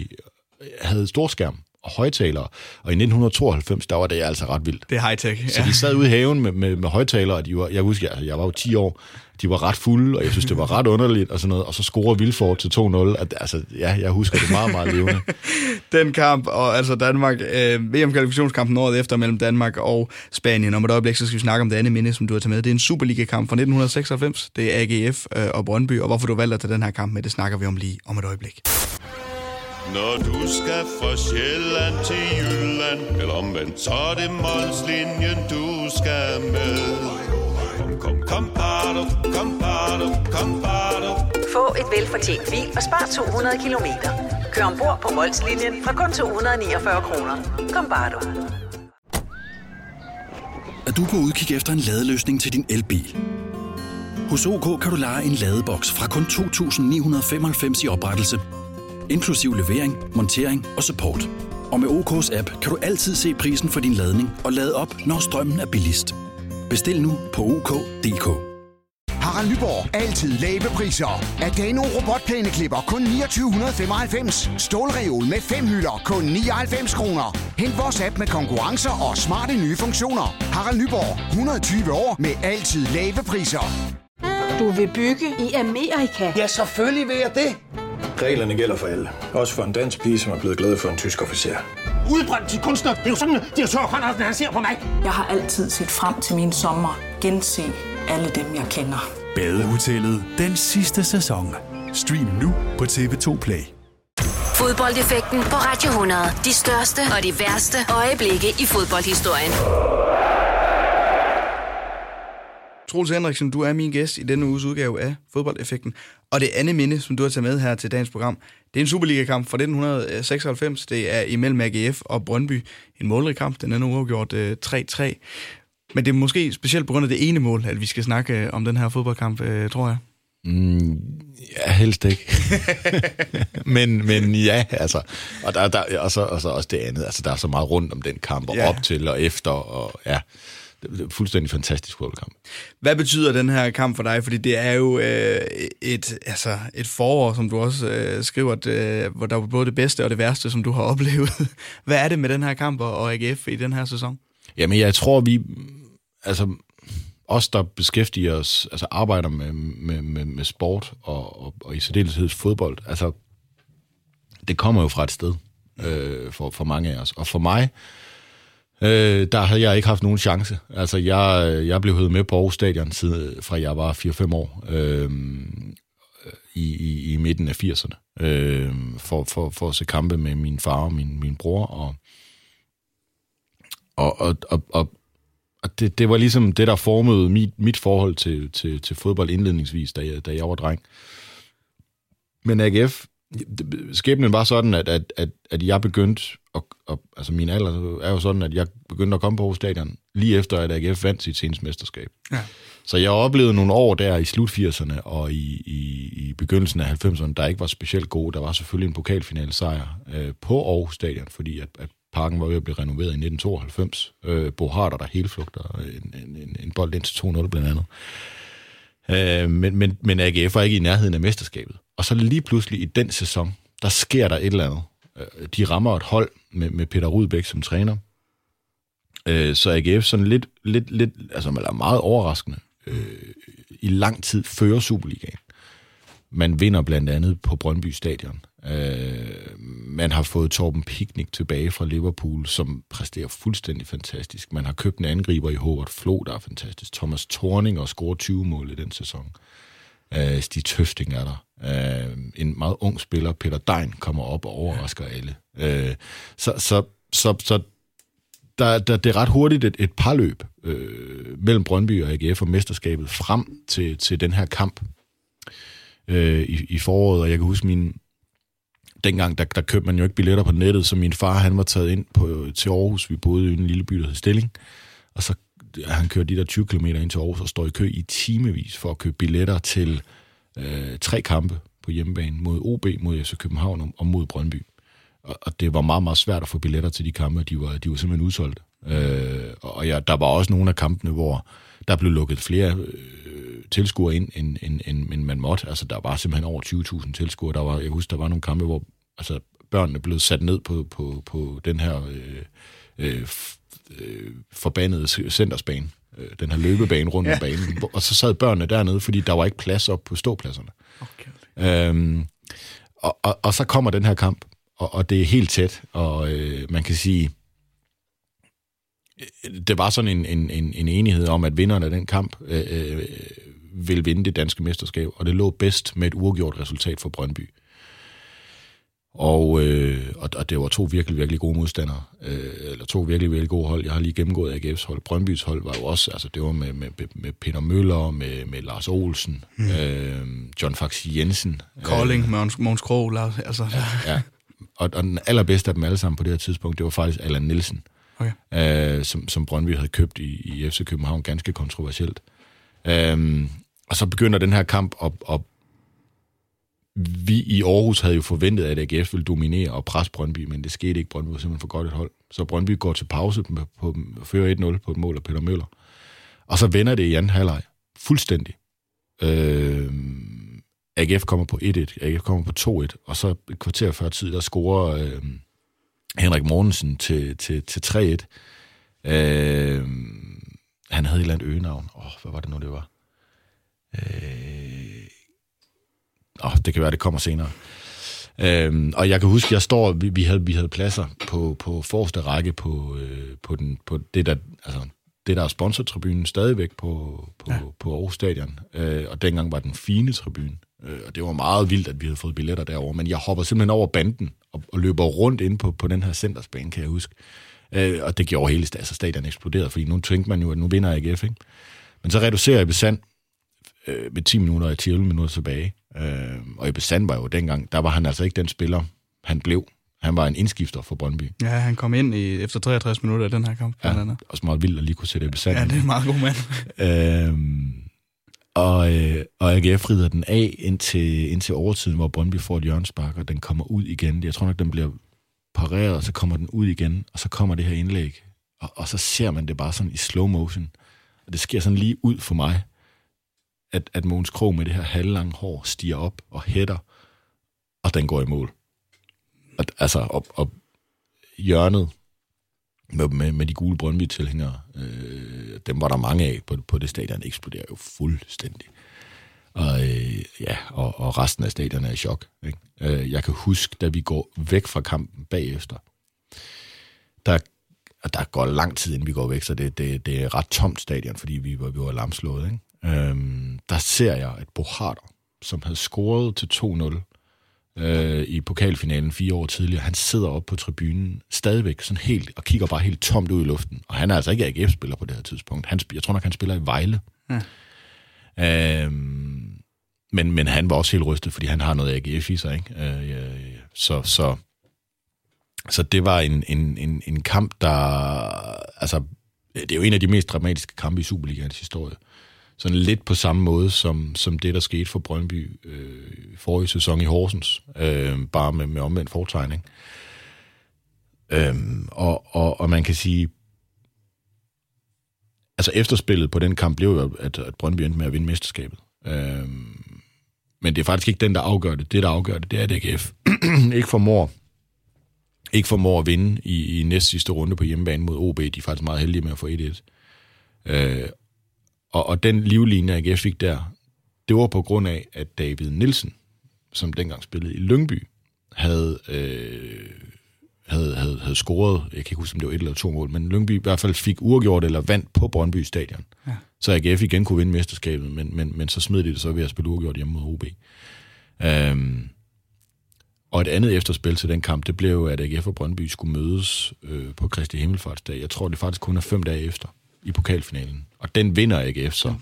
øh, havde storskærm højtalere. Og i 1992, der var det altså ret vildt. Det er high-tech. Så de sad ude i haven med, med, med højtalere, og de var, jeg husker, altså, jeg var jo 10 år, de var ret fulde, og jeg synes, det var ret underligt, og sådan noget, og så scorer Vilfort til 2-0. At, altså, ja, jeg husker det meget, meget levende. Den kamp, og altså Danmark, øh, VM-kvalifikationskampen året efter mellem Danmark og Spanien. Om et øjeblik, så skal vi snakke om det andet minde, som du har taget med. Det er en Superliga-kamp fra 1996. Det er AGF øh, og Brøndby, og hvorfor du valgte at tage den her kamp med, det snakker vi om lige om et øjeblik. Når du skal fra Sjælland til Jylland Eller omvendt, så er det Molslinjen, du skal med Kom, kom, kom, bado, kom, bado, kom, bado. Få et velfortjent bil og spar 200 kilometer. Kør ombord på Molslinjen fra kun 249 kroner. Kom, bare du. Er du på udkig efter en ladeløsning til din elbil? Hos OK kan du lege en ladeboks fra kun 2.995 i oprettelse – inklusiv levering, montering og support. Og med OK's app kan du altid se prisen for din ladning og lade op, når strømmen er billigst. Bestil nu på OK.dk. Harald Nyborg. Altid lave priser. Adano robotplæneklipper kun 2995. Stålreol med fem hylder kun 99 kroner. Hent vores app med konkurrencer og smarte nye funktioner. Harald Nyborg. 120 år med altid lave priser. Du vil bygge i Amerika? Ja, selvfølgelig vil jeg det. Reglerne gælder for alle. Også for en dansk pige, som er blevet glad for en tysk officer. Udbrændt til kunstner. Det er jo sådan, at de har tørt, han ser på mig. Jeg har altid set frem til min sommer. Gense alle dem, jeg kender. Badehotellet den sidste sæson. Stream nu på TV2 Play. Fodboldeffekten på Radio 100. De største og de værste øjeblikke i fodboldhistorien. Troels Henriksen, du er min gæst i denne uges udgave af Fodboldeffekten. Og det andet minde, som du har taget med her til dagens program, det er en Superliga-kamp fra 1996. Det er imellem AGF og Brøndby. En målrig kamp. Den er nu uafgjort 3-3. Men det er måske specielt på grund af det ene mål, at vi skal snakke om den her fodboldkamp, øh, tror jeg. Mm, ja, helst ikke. men, men ja, altså. Og, der, der, og, så, og så også det andet. Altså, der er så meget rundt om den kamp, og ja. op til og efter, og ja. Det er fuldstændig fantastisk fodboldkamp. Hvad betyder den her kamp for dig? Fordi det er jo øh, et, altså et forår, som du også øh, skriver, at, øh, hvor der var både det bedste og det værste, som du har oplevet. Hvad er det med den her kamp og AGF i den her sæson? Jamen, jeg tror, vi... Altså, os, der beskæftiger os, altså arbejder med, med, med, med sport og, og, og i særdeleshed fodbold, altså, det kommer jo fra et sted øh, for, for mange af os. Og for mig, øh, Øh, der havde jeg ikke haft nogen chance. Altså, jeg, jeg blev høvet med på Aarhus Stadion, siden, øh, fra jeg var 4-5 år, øh, i, i, i midten af 80'erne, øh, for, for, for at se kampe med min far og min, min bror, og, og, og, og, og og det, det var ligesom det, der formede mit, mit forhold til, til, til fodbold indledningsvis, da jeg, da jeg var dreng. Men AGF, skæbnen var sådan, at, at, at, at jeg begyndte, at, at, altså min alder er jo sådan, at jeg begyndte at komme på stadion lige efter, at AGF vandt sit seneste mesterskab. Ja. Så jeg oplevede nogle år der i slut 80'erne og i, i, i begyndelsen af 90'erne, der ikke var specielt gode. Der var selvfølgelig en pokalfinale sejr øh, på Aarhus Stadion, fordi at, at Parken var ved at blive renoveret i 1992. Øh, Bo Harder, der helt flugter en, en, en bold ind til 2-0 blandt andet. Øh, men, men, men AGF var ikke i nærheden af mesterskabet. Og så lige pludselig i den sæson, der sker der et eller andet. Øh, de rammer et hold med, med Peter Rudbæk som træner. Øh, så AGF sådan lidt, lidt, lidt altså eller meget overraskende, øh, i lang tid fører Superligaen. Man vinder blandt andet på Brøndby Stadion. Øh, man har fået Torben Picnic tilbage fra Liverpool, som præsterer fuldstændig fantastisk. Man har købt en angriber i Howard Flo, der er fantastisk. Thomas Thorning og scorer 20 mål i den sæson. Øh, Stig Tøfting er der. Øh, en meget ung spiller, Peter Dein, kommer op og overrasker alle. Øh, så, så, så, så der, der, det er ret hurtigt et, et parløb øh, mellem Brøndby og AGF og mesterskabet frem til, til den her kamp øh, i, i foråret. Og jeg kan huske min, dengang, der, der købte man jo ikke billetter på nettet, så min far, han var taget ind på, til Aarhus. Vi boede i en lille by, der hed Stilling. Og så han kørte de der 20 km ind til Aarhus og står i kø i timevis for at købe billetter til øh, tre kampe på hjemmebane mod OB, mod FC København og mod Brøndby. Og, og det var meget, meget svært at få billetter til de kampe, de var, de var simpelthen udsolgt. Øh, og ja, der var også nogle af kampene, hvor der blev lukket flere øh, tilskuere ind, end, end, end, end man måtte. Altså, der var simpelthen over 20.000 tilskuere. Der var, jeg husker, der var nogle kampe, hvor altså, børnene blev sat ned på, på, på den her øh, øh, øh forbandede centersbane, øh, den her løbebane rundt ja. om banen. Og så sad børnene dernede, fordi der var ikke plads op på ståpladserne. Okay. Øhm, og, og, og så kommer den her kamp, og, og det er helt tæt, og øh, man kan sige, det var sådan en, en, en, en enighed om, at vinderen af den kamp øh, øh, vil vinde det danske mesterskab, og det lå bedst med et uafgjort resultat for Brøndby. Og, øh, og, og det var to virkelig, virkelig gode modstandere, øh, eller to virkelig, virkelig gode hold. Jeg har lige gennemgået AGF's hold. Brøndbys hold var jo også, altså det var med, med, med Peter Møller, med, med Lars Olsen, mm. øh, John Faxi Jensen. Kolding, øh, Måns, Måns Krog, Lars, altså. Ja, ja. Og, og den allerbedste af dem alle sammen på det her tidspunkt, det var faktisk Allan Nielsen okay. øh, som, som Brøndby havde købt i, i FC København, ganske kontroversielt. Øh, og så begynder den her kamp, og, og vi i Aarhus havde jo forventet, at AGF ville dominere og presse Brøndby, men det skete ikke. Brøndby var simpelthen for godt et hold. Så Brøndby går til pause på, på, fører 1-0 på et mål af Peter Møller. Og så vender det i anden halvleg. Fuldstændig. Øh, AGF kommer på 1-1, AGF kommer på 2-1, og så et kvarter før tid, der scorer øh, Henrik Mortensen til, til, til 3-1. Øh, han havde et eller andet øgenavn. Åh, oh, hvad var det nu, det var? Øh, åh, det kan være, det kommer senere. Øhm, og jeg kan huske, jeg står, vi, vi, havde, vi havde pladser på, på forreste række på, øh, på, den, på det, der, altså, det, der er sponsortribunen stadigvæk på, på, ja. på Aarhus Stadion. Øh, og dengang var den fine tribune. Øh, og det var meget vildt, at vi havde fået billetter derover. Men jeg hopper simpelthen over banden og, og løber rundt ind på, på den her centersbane, kan jeg huske. Øh, og det gjorde hele altså stadion eksploderede, fordi nu tænkte man jo, at nu vinder AGF, ikke? Men så reducerer jeg besand øh, med 10 minutter og 10 minutter tilbage. Øh, og i Sand var jo dengang, der var han altså ikke den spiller, han blev. Han var en indskifter for Brøndby. Ja, han kom ind i, efter 63 minutter af den her kamp. Ja, også meget vildt at lige kunne sætte Ebbe Sand. Ja, det er en meget god mand. øhm, og, øh, og AGF rider den af indtil, indtil overtiden, hvor Brøndby får et hjørnspark, og den kommer ud igen. Jeg tror nok, den bliver pareret, og så kommer den ud igen, og så kommer det her indlæg. Og, og så ser man det bare sådan i slow motion. Og det sker sådan lige ud for mig at, at Måns Krog med det her halvlange hår stiger op og hætter, og den går i mål. At, altså, op, op hjørnet med, med, med de gule Brøndby-tilhængere, øh, dem var der mange af på, på det stadion, eksploderer jo fuldstændig. Og, øh, ja, og, og resten af stadion er i chok. Ikke? Øh, jeg kan huske, da vi går væk fra kampen bagefter, der, der går lang tid, inden vi går væk, så det, det, det er ret tomt stadion, fordi vi, vi var lamslået. Ikke? øhm, der ser jeg, at Boharder, som havde scoret til 2-0 øh, i pokalfinalen fire år tidligere, han sidder oppe på tribunen stadigvæk sådan helt, og kigger bare helt tomt ud i luften. Og han er altså ikke AGF-spiller på det her tidspunkt. Han, jeg tror nok, han spiller i Vejle. Ja. Øhm, men, men han var også helt rystet, fordi han har noget AGF i sig. Ikke? Øh, ja, så, så, så det var en, en, en, en kamp, der... Altså, det er jo en af de mest dramatiske kampe i Superligaens historie sådan lidt på samme måde som, som det, der skete for Brøndby øh, forrige sæson i Horsens, øh, bare med, med omvendt fortegning. Øh, og, og, og man kan sige, altså efterspillet på den kamp blev jo, at, at Brøndby endte med at vinde mesterskabet. Øh, men det er faktisk ikke den, der afgør det. Det, der afgør det, det er, at AGF ikke formår ikke formår at vinde i, i næst sidste runde på hjemmebane mod OB. De er faktisk meget heldige med at få 1-1. Øh, og, og den livlinje, AGF fik der, det var på grund af, at David Nielsen, som dengang spillede i Lyngby, havde, øh, havde, havde, havde scoret, jeg kan ikke huske, om det var et eller to mål, men Lyngby i hvert fald fik uafgjort eller vandt på Brøndby Stadion. Ja. Så AGF igen kunne vinde mesterskabet, men, men, men så smed de det så ved at spille uafgjort hjemme mod OB. Øhm, og et andet efterspil til den kamp, det blev jo, at AGF og Brøndby skulle mødes øh, på Kristi Himmelfartsdag. Jeg tror, det faktisk kun er fem dage efter i pokalfinalen. Og den vinder AGF så.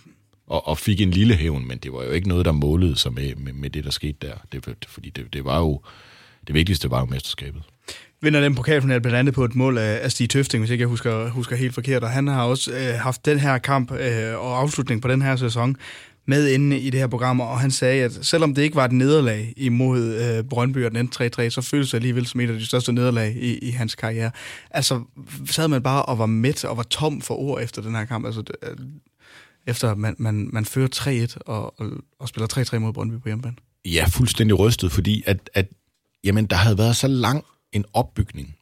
Og, og fik en lille hævn, men det var jo ikke noget, der målede sig med, med, med det, der skete der. Det, fordi det, det var jo, det vigtigste var jo mesterskabet. Vinder den pokalfinal blandt andet på et mål af, af Stig Tøfting, hvis ikke jeg husker, husker helt forkert. Og han har også øh, haft den her kamp øh, og afslutning på den her sæson med inde i det her program, og han sagde, at selvom det ikke var et nederlag imod øh, Brøndby og den 3-3, så føltes det alligevel som et af de største nederlag i, i hans karriere. Altså, sad man bare og var mæt og var tom for ord efter den her kamp. Altså, det, øh, efter man, man, man fører 3-1 og, og, og spiller 3-3 mod Brøndby på hjemmebane. Ja, fuldstændig rystet, fordi at, at jamen, der havde været så lang en opbygning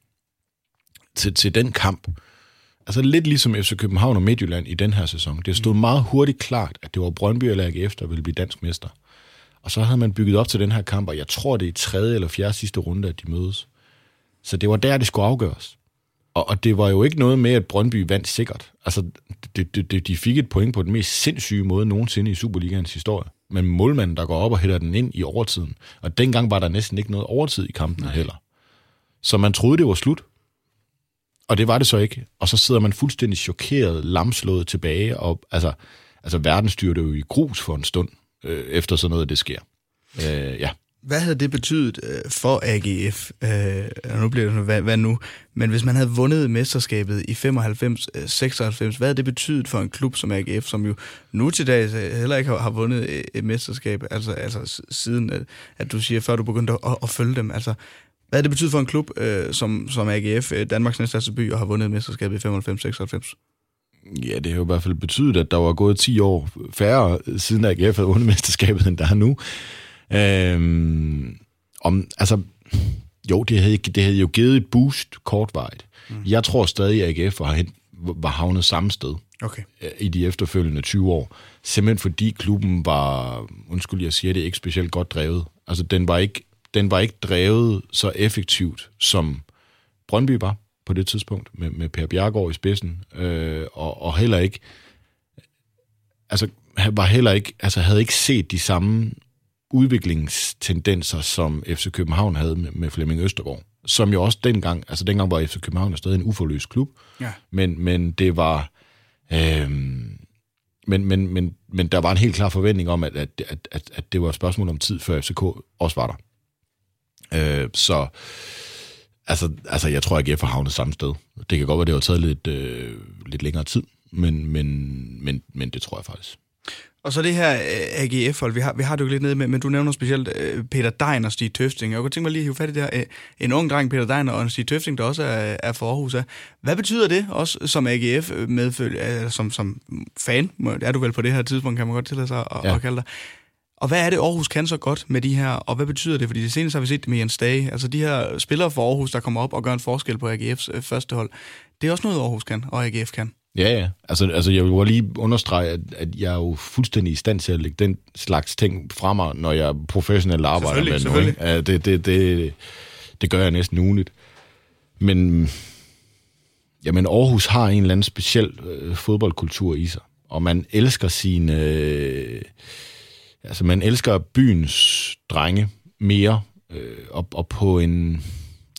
til, til den kamp, altså lidt ligesom FC København og Midtjylland i den her sæson. Det stod meget hurtigt klart, at det var Brøndby eller AGF, der ville blive dansk mester. Og så havde man bygget op til den her kamp, og jeg tror, det er tredje eller fjerde sidste runde, at de mødes. Så det var der, det skulle afgøres. Og, og det var jo ikke noget med, at Brøndby vandt sikkert. Altså, det, det, det, de fik et point på den mest sindssyge måde nogensinde i Superligaens historie. Men målmanden, der går op og hælder den ind i overtiden. Og dengang var der næsten ikke noget overtid i kampen Nej. heller. Så man troede, det var slut. Og det var det så ikke. Og så sidder man fuldstændig chokeret, lamslået tilbage, og altså, altså verden styrte jo i grus for en stund, øh, efter sådan noget, det sker. Øh, ja. Hvad havde det betydet øh, for AGF? Øh, nu bliver det hvad, hvad nu? Men hvis man havde vundet mesterskabet i 95, 96, øh, hvad havde det betydet for en klub som AGF, som jo nu til dag øh, heller ikke har, har vundet øh, et mesterskab, altså, altså siden at, at du siger, før du begyndte at, at følge dem, altså hvad det betyder for en klub øh, som, som AGF, øh, Danmarks næststørste by, og har vundet mesterskabet i 95-96? Ja, det har jo i hvert fald betydet, at der var gået 10 år færre, siden AGF havde vundet mesterskabet, end der er nu. Øhm, om, altså, jo, det havde, det havde jo givet et boost kortvarigt. Mm. Jeg tror stadig, at AGF var, hen, var havnet samme sted Okay. øh, i de efterfølgende 20 år. Simpelthen fordi klubben var, undskyld jeg siger det, ikke specielt godt drevet. Altså den var ikke, den var ikke drevet så effektivt, som Brøndby var på det tidspunkt, med, med Per Bjergård i spidsen, øh, og, og heller ikke, altså var heller ikke, altså havde ikke set de samme udviklingstendenser, som FC København havde med, med Flemming Østergaard. Som jo også dengang, altså dengang var FC København stadig en uforløst klub, Ja. men, men det var, øhm, men, men, men, men der var en helt klar forventning om, at, at, at, at, at det var et spørgsmål om tid, før FCK også var der. Øh, så altså, altså, jeg tror, at AGF har havnet samme sted. Det kan godt være, det har taget lidt, øh, lidt længere tid, men, men, men, men det tror jeg faktisk. Og så det her øh, AGF-hold, vi har, vi har det jo lidt nede med, men du nævner specielt øh, Peter Dein og Stig Tøfting. Jeg kunne tænke mig lige at hive fat i det her. Øh, en ung dreng, Peter Dein, og Stig Tøfting, der også er, er for Aarhus. Hvad betyder det også som AGF medfølge, som, som fan? Er du vel på det her tidspunkt, kan man godt tillade sig at. Ja. at kalde dig. Og hvad er det, Aarhus kan så godt med de her, og hvad betyder det? Fordi det seneste har vi set det med Jens Dage. Altså de her spillere for Aarhus, der kommer op og gør en forskel på AGF's øh, første hold. Det er også noget, Aarhus kan, og AGF kan. Ja, ja. Altså, altså jeg vil jo lige understrege, at, at jeg er jo fuldstændig i stand til at lægge den slags ting fra mig, når jeg professionelt arbejder med ikke? Ja, det, det, det, det gør jeg næsten ugenligt. Men jamen, Aarhus har en eller anden speciel øh, fodboldkultur i sig, og man elsker sine... Øh, altså, man elsker byens drenge mere, øh, og, og på en...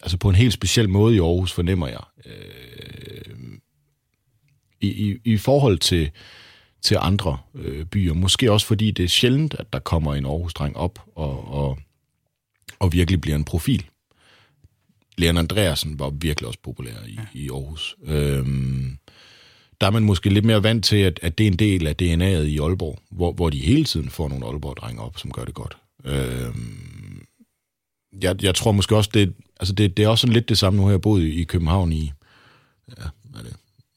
Altså på en helt speciel måde i Aarhus, fornemmer jeg. Øh, i, i, i forhold til, til andre øh, byer. Måske også fordi det er sjældent, at der kommer en Aarhus-dreng op og, og, og virkelig bliver en profil. Leon Andreasen var virkelig også populær i, ja. i Aarhus. Øhm, der er man måske lidt mere vant til, at, at det er en del af DNA'et i Aalborg, hvor, hvor de hele tiden får nogle Aalborg-drenge op, som gør det godt. Øh, jeg, jeg tror måske også, det, altså det, det er også sådan lidt det samme. Nu har jeg boet i, i København i, ja, er det,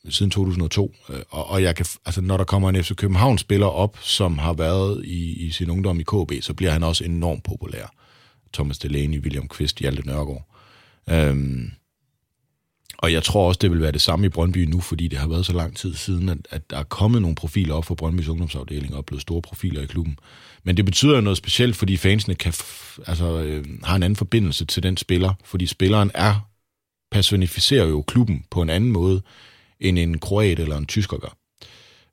siden 2002. Øh, og, og jeg kan, altså, når der kommer en FC København-spiller op, som har været i, i sin ungdom i KB, så bliver han også enormt populær. Thomas Delaney, William Kvist, Hjalte Nørgaard. Øhm, og jeg tror også, det vil være det samme i Brøndby nu, fordi det har været så lang tid siden, at, at der er kommet nogle profiler op for Brøndbys ungdomsafdeling og blevet store profiler i klubben. Men det betyder jo noget specielt, fordi fansene kan f- altså, øh, har en anden forbindelse til den spiller, fordi spilleren er personificerer jo klubben på en anden måde, end en kroat eller en tysker gør.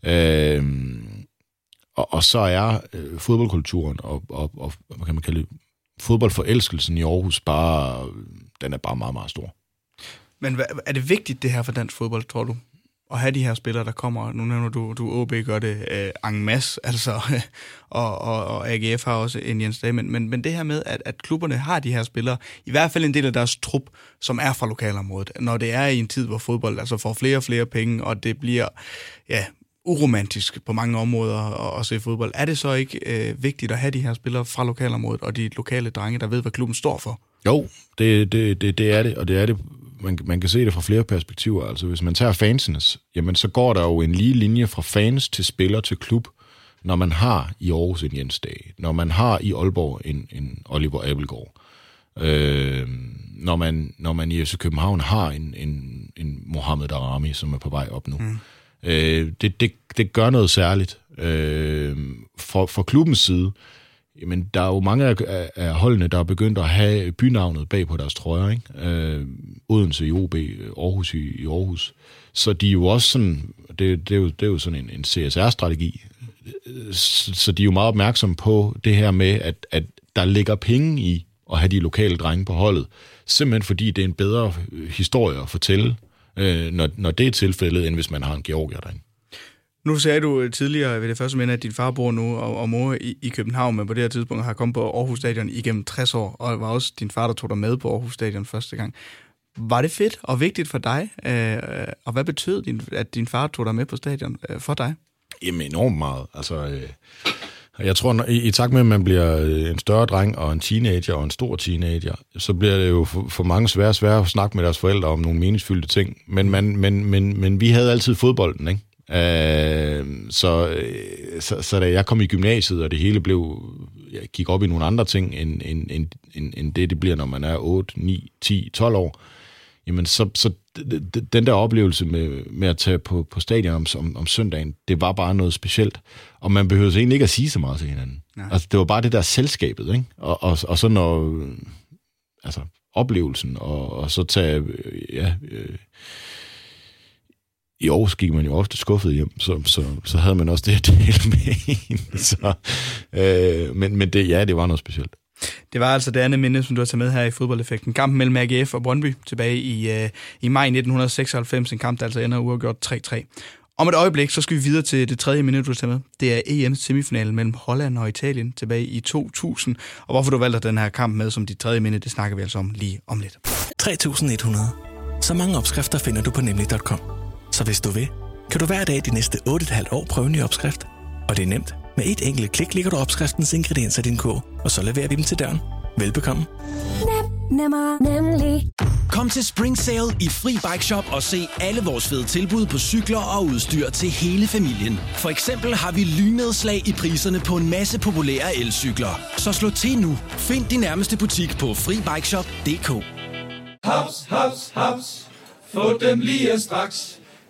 Øh, og, og så er øh, fodboldkulturen og, og, og, hvad kan man kalde det, fodboldforelskelsen i Aarhus bare, øh, den er bare meget, meget stor. Men hvad, er det vigtigt, det her for dansk fodbold, tror du? At have de her spillere, der kommer, nu nævner du, du OB gør det øh, en masse, altså, og, og, og AGF har også en Jens Dage, men, men, men det her med, at, at klubberne har de her spillere, i hvert fald en del af deres trup, som er fra lokalområdet, når det er i en tid, hvor fodbold altså får flere og flere penge, og det bliver, ja, uromantisk på mange områder at, at se fodbold. Er det så ikke øh, vigtigt at have de her spillere fra lokalområdet, og de lokale drenge, der ved, hvad klubben står for? Jo, det, det, det, det er det, og det er det. Man, man kan se det fra flere perspektiver. Altså, hvis man tager fansenes, jamen så går der jo en lige linje fra fans til spiller til klub, når man har i Aarhus en Jens Dag, når man har i Aalborg en, en Oliver Abelgaard, øh, når, man, når man i FC København har en, en, en Mohamed Darami, som er på vej op nu. Mm. Øh, det, det, det gør noget særligt. Øh, for, for klubbens side, Jamen, der er jo mange af, af, holdene, der er begyndt at have bynavnet bag på deres trøjer, ikke? Øh, Odense i OB, Aarhus i, i Aarhus. Så de er jo også sådan, det, det, er, jo, det er jo sådan en, en CSR-strategi. Så, så de er jo meget opmærksomme på det her med, at, at der ligger penge i at have de lokale drenge på holdet. Simpelthen fordi det er en bedre øh, historie at fortælle, øh, når, når det er tilfældet, end hvis man har en georgier derinde. Nu sagde du øh, tidligere ved det første minde, at din far bor nu og, og mor i, i København, men på det her tidspunkt har kommet på Aarhus Stadion igennem 60 år, og var også din far, der tog dig med på Aarhus Stadion første gang. Var det fedt og vigtigt for dig? Øh, og hvad betød, din, at din far tog dig med på stadion øh, for dig? Jamen enormt meget. Altså, øh, jeg tror, når, i, i takt med, at man bliver øh, en større dreng og en teenager og en stor teenager, så bliver det jo for, for mange svære svære at snakke med deres forældre om nogle meningsfyldte ting. Men, man, men, men, men vi havde altid fodbolden, ikke? Øh, så, øh, så, så da jeg kom i gymnasiet, og det hele blev, jeg gik op i nogle andre ting, end, end, end, end, end det, det bliver, når man er 8, 9, 10, 12 år, jamen så, så den der oplevelse med, med at tage på, på stadion om, om, om søndagen, det var bare noget specielt. Og man behøvede egentlig ikke at sige så meget til hinanden. Ja. Altså, det var bare det der selskabet, ikke? Og, og, og så når, altså, oplevelsen, og, og så tage, ja, øh, i Aarhus gik man jo ofte skuffet hjem, så, så, så havde man også det at dele med en. Så, øh, men, men det, ja, det var noget specielt. Det var altså det andet minde, som du har taget med her i fodboldeffekten. Kampen mellem AGF og Brøndby tilbage i, uh, i maj 1996, en kamp, der altså ender uafgjort 3-3. Om et øjeblik, så skal vi videre til det tredje minut, du tager med. Det er EM's semifinal mellem Holland og Italien tilbage i 2000. Og hvorfor du valgte den her kamp med som dit tredje minde, det snakker vi altså om lige om lidt. 3100. Så mange opskrifter finder du på nemlig.com. Så hvis du vil, kan du hver dag de næste 8,5 år prøve en ny opskrift. Og det er nemt. Med et enkelt klik ligger du opskriftens ingredienser i din kog, og så leverer vi dem til døren. Velbekomme. Nem, nemmer, nemlig. Kom til Spring Sale i Fri Bike Shop og se alle vores fede tilbud på cykler og udstyr til hele familien. For eksempel har vi lynedslag i priserne på en masse populære elcykler. Så slå til nu. Find din nærmeste butik på FriBikeShop.dk Haps, haps, haps. Få dem lige straks.